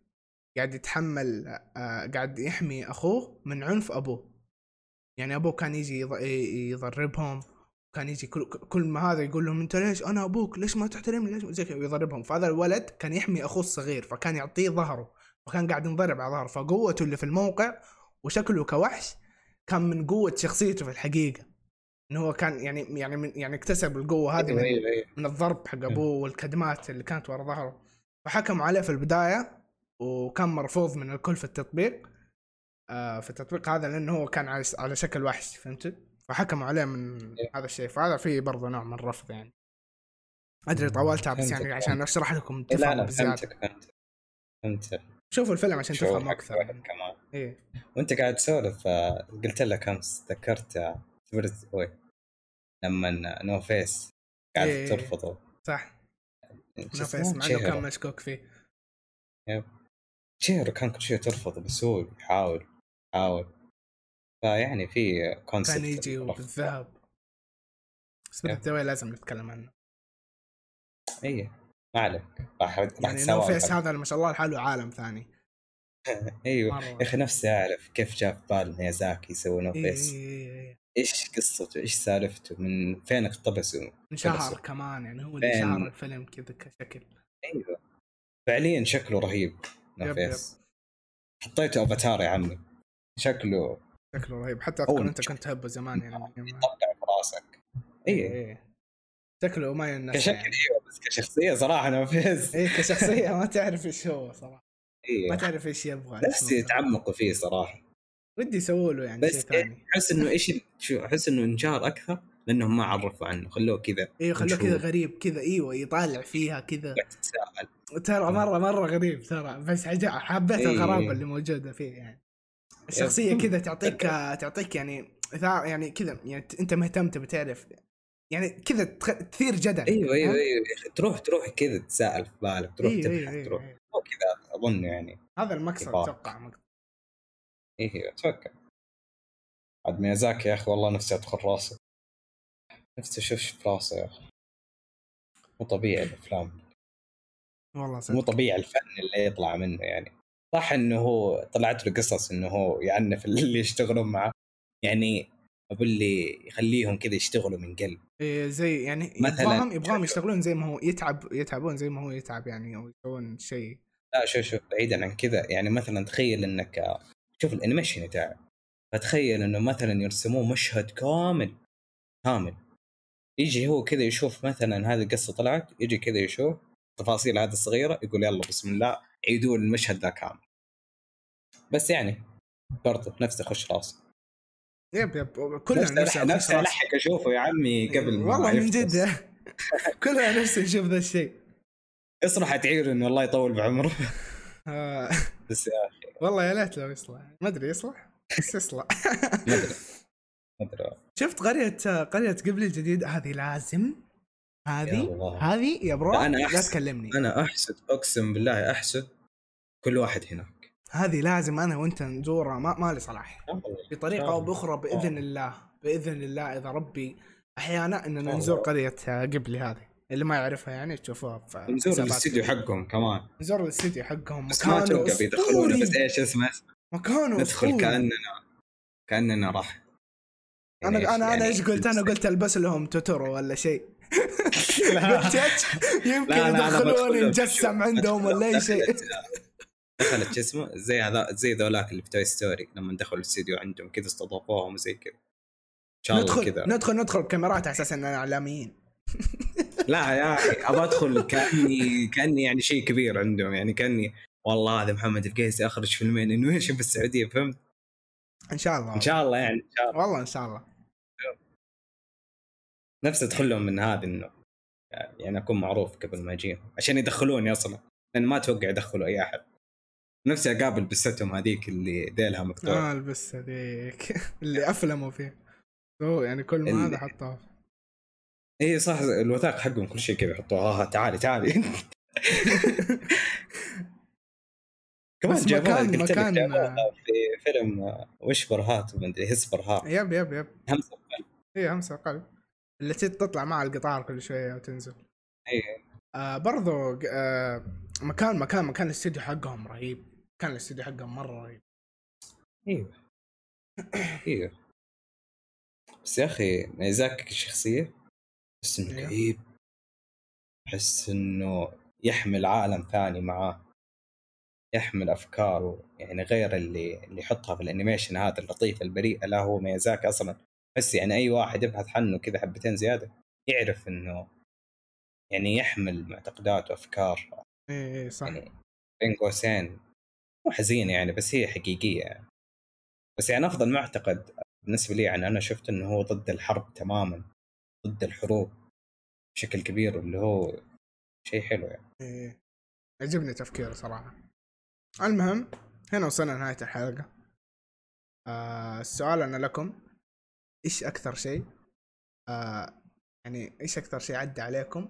قاعد يتحمل آه، قاعد يحمي أخوه من عنف أبوه. يعني أبوه كان يجي يضربهم كان يجي كل كل ما هذا يقول لهم أنت ليش أنا أبوك؟ ليش ما تحترمني؟ ليش زي كذا ويضربهم فهذا الولد كان يحمي أخوه الصغير فكان يعطيه ظهره. وكان قاعد ينضرب على ظهره فقوته اللي في الموقع وشكله كوحش كان من قوة شخصيته في الحقيقة. انه هو كان يعني يعني من يعني اكتسب القوة هذه أيوه من, أيوه أيوه. من الضرب حق أبوه والكدمات اللي كانت ورا ظهره. فحكموا عليه في البداية وكان مرفوض من الكل في التطبيق. آه في التطبيق هذا لأنه هو كان على على شكل وحش فهمت؟ فحكموا عليه من. هذا الشيء. فهذا فيه برضه نوع من الرفض يعني. أدري طولتها بس يعني فهمتك. عشان أشرح لكم لا لا بزياده فهمتك فهمتك فهمت شوفوا الفيلم عشان حق أكثر. كمان. إيه. وأنت قاعد تسولف آه، قلت لك أمس تذكرت آه، Spirited Away لما نو فيس قاعد إيه. ترفضه. صح. نو؟ فيس مع إنه. كان مشكوك فيه. تشيهرو كان كل شيء ترفضه بس هو يحاول يحاول. فيعني في كونسبت كان يجي بالذهب. يب. بدأ لازم نتكلم عنه. اي ما عليك راح راح يعني نو تساوي فيس هذا ما شاء الله لحاله عالم ثاني. أيوه. يا أخي نفسي أعرف كيف جاء في بال ميازاكي يسوي نو إيه فيس إيه إيه. إيش قصته؟ إيش سالفته؟ من فين اقتبسوا انشهر. كمان يعني هو اللي؟ شهر الفيلم كذا كشكل. أيوه. فعليا شكله رهيب. No yep Face حطيته أفاتار يا عمي. شكله. شكله رهيب. حتى اذكر أنت كنت تحبه زمان يعني. من يوم- يطلع في راسك اي إيه. شكله ما ينسى كشكل يعني. إيوه بس كشخصية صراحة No Face إيه كشخصية ما تعرف إيش هو صراحة. ما أيوه تعرف إيش يبغى نفسي يتعمقوا فيه صراحة. ودي يسووا له يعني بس شيء إيه، احس إنه إيش شو احس إنه انشهر أكثر لأنهم ما عرفوا عنه. خلوه كذا أيوه خلوه كذا. غريب كذا إيوه يطالع فيها كذا. ترى مرة مرة غريب ترى بس حبيت إيه. الغرابه اللي موجودة فيه يعني. الشخصية كذا تعطيك تعطيك يعني يعني كذا يعني أنت مهتم تبي تعرف يعني كذا تثير جدل. أيوه أيوه؟ أيوه تروح تروح كذا تتساءل في بالك تروح إيه، تبحث إيه، تروح. مو كذا أظن يعني هذا المقصد. أتوقع. إيه أتوقع. عاد ميازاكي يا أخي والله نفسي أدخل راسه. نفسي أشوف راسه يا أخي. مو طبيعي الأفلام. والله مو صدق طبيعي الفن اللي يطلع منه يعني. صح إنه هو طلعت له قصص إنه هو يعنف اللي يشتغلون معه. يعني أبو اللي يخليهم كذا يشتغلوا من قلب. إيه زي يعني مثلاً- يبغاهم يبغاهم يشتغلون زي ما هو يتعب يتعبون زي ما هو يتعب يعني أو يسوون شيء. لا شوف شوف بعيدا عن كذا يعني مثلا تخيل إنك شوف ال animation يتعب فتخيل إنه مثلا يرسموه مشهد كامل كامل. يجي هو كذا يشوف مثلا هذه القصة طلعت يجي كذا يشوف التفاصيل هذه الصغيرة يقول يلا بسم الله عيدوا المشهد ذا كامل. بس يعني برضه نفسي اخش راسه. yep yep كلنا نفسي نفسي ألحق أشوفه يا عمي قبل ما والله من. جد. كلنا نفسي نشوف ذا الشيء. اصرح تعير انه الله يطول بعمره. آه، بس يا أخي. والله يا ليت لو يصلح. ما أدري يصلح بس يصلح. ما أدري ما أدري. شفت قرية قرية قبلي الجديد؟ هذه لازم. هذه. هذه يا برو لا، أنا لا أحسن. تكلمني. أنا أحسد أقسم بالله أحسد. كل واحد هناك هذه لازم أنا وأنت نزورها. ما مالي صلاح. بطريقة أو بأخرى بإذن الله. بإذن الله إذا ربي أحيانا إننا. نزور قرية قبلي هذه. اللي ما يعرفها يعني تشوفوها في نزور الاستديو. حقهم كمان. نزور الاستديو حقهم. بس ما أتوقع بيدخلونا بس. إيش اسمه؟ مكانه ندخل. كاننا كأننا راح. أنا يعني أنا أنا يعني إيش قلت؟ أنا قلت ألبس لهم توتورو ولا شيء؟ يمكن يدخلوني نجسم عندهم ولا أي شيء. دخلت شو اسمه زي هذا زي ذولاك اللي في توي ستوري لما دخلوا الاستديو عندهم كذا استضافوهم وزي كذا. إن شاء الله ندخل كذا. ندخل ندخل بكاميرات على أساس إننا إعلاميين. لا يا أخي ابى أدخل كاني كأني يعني شيء كبير عندهم يعني كاني والله هذا محمد القيسي أخرج فيلمين انويشن في السعوديه فهمت؟ إن شاء الله. إن شاء الله يعني إن شاء الله. والله إن شاء الله. نفسي أدخل لهم من هذا انه يعني أكون معروف قبل ما اجيهم عشان يدخلوني أصلا. لأن ما أتوقع يدخلوا أي أحد. نفسي أقابل بستهم هذيك اللي ذيلها مقطوع. آه البس هذيك. اللي أفلموا فيه. هو يعني كل ما اللي- هذا حطوه إي صح الوثائق حقهم كل شيء كذا يحطوها ها تعالي تعالي كمان جابوها مكان- مكان- في فيلم آه، وش برهات ومدري هس برهات يب يب يب. همسة بقلب. هي همسة قلب اللي تطلع مع القطار كل شوية وتنزل. إي. آه برضو آه مكان مكان مكان الاستديو حقهم رهيب. كان الاستديو حقهم مرة رهيب. أيوه أيوه بس يا أخي ميزاكي كشخصية أحس إنه. كئيب أحس إنه يحمل عالم ثاني معاه. يحمل أفكار يعني غير اللي اللي يحطها في الأنيميشن هذا اللطيف البريء. لا هو ميازاكي أصلا. بس يعني أي واحد يبحث عنه كذا حبتين زيادة يعرف إنه يعني يحمل معتقدات وأفكار. إيه إيه، صح يعني بين قوسين مو حزينه يعني بس هي حقيقية يعني. بس يعني أفضل معتقد بالنسبة لي يعني أنا شفت إنه هو ضد الحرب تماما ضد الحروب بشكل كبير واللي هو شيء حلو يعني إيه. عجبني تفكيره صراحة المهم هنا وصلنا لنهاية الحلقة آه السؤال أنا لكم إيش أكثر شيء آه يعني إيش أكثر شيء عدى عليكم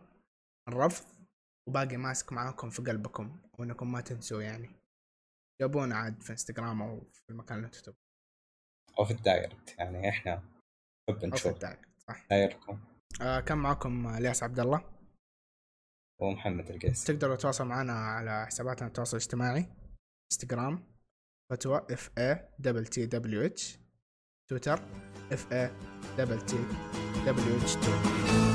الرفض وباقي ماسك معاكم في قلبكم وإنكم ما تنسوا يعني. جابونا عاد في إنستغرام أو في المكان اللي أنتم أو في ال direct يعني إحنا نحب أو في نشوف. ال direct صح. دايركم. آه كان معاكم الياس عبد الله. ومحمد القيس. تقدروا تتواصلوا معنا على حساباتنا التواصل الاجتماعي. إنستغرام فتوى اف اي دبل تي دبليو اتش تويتر اف اي دبل تي دبليو اتش 2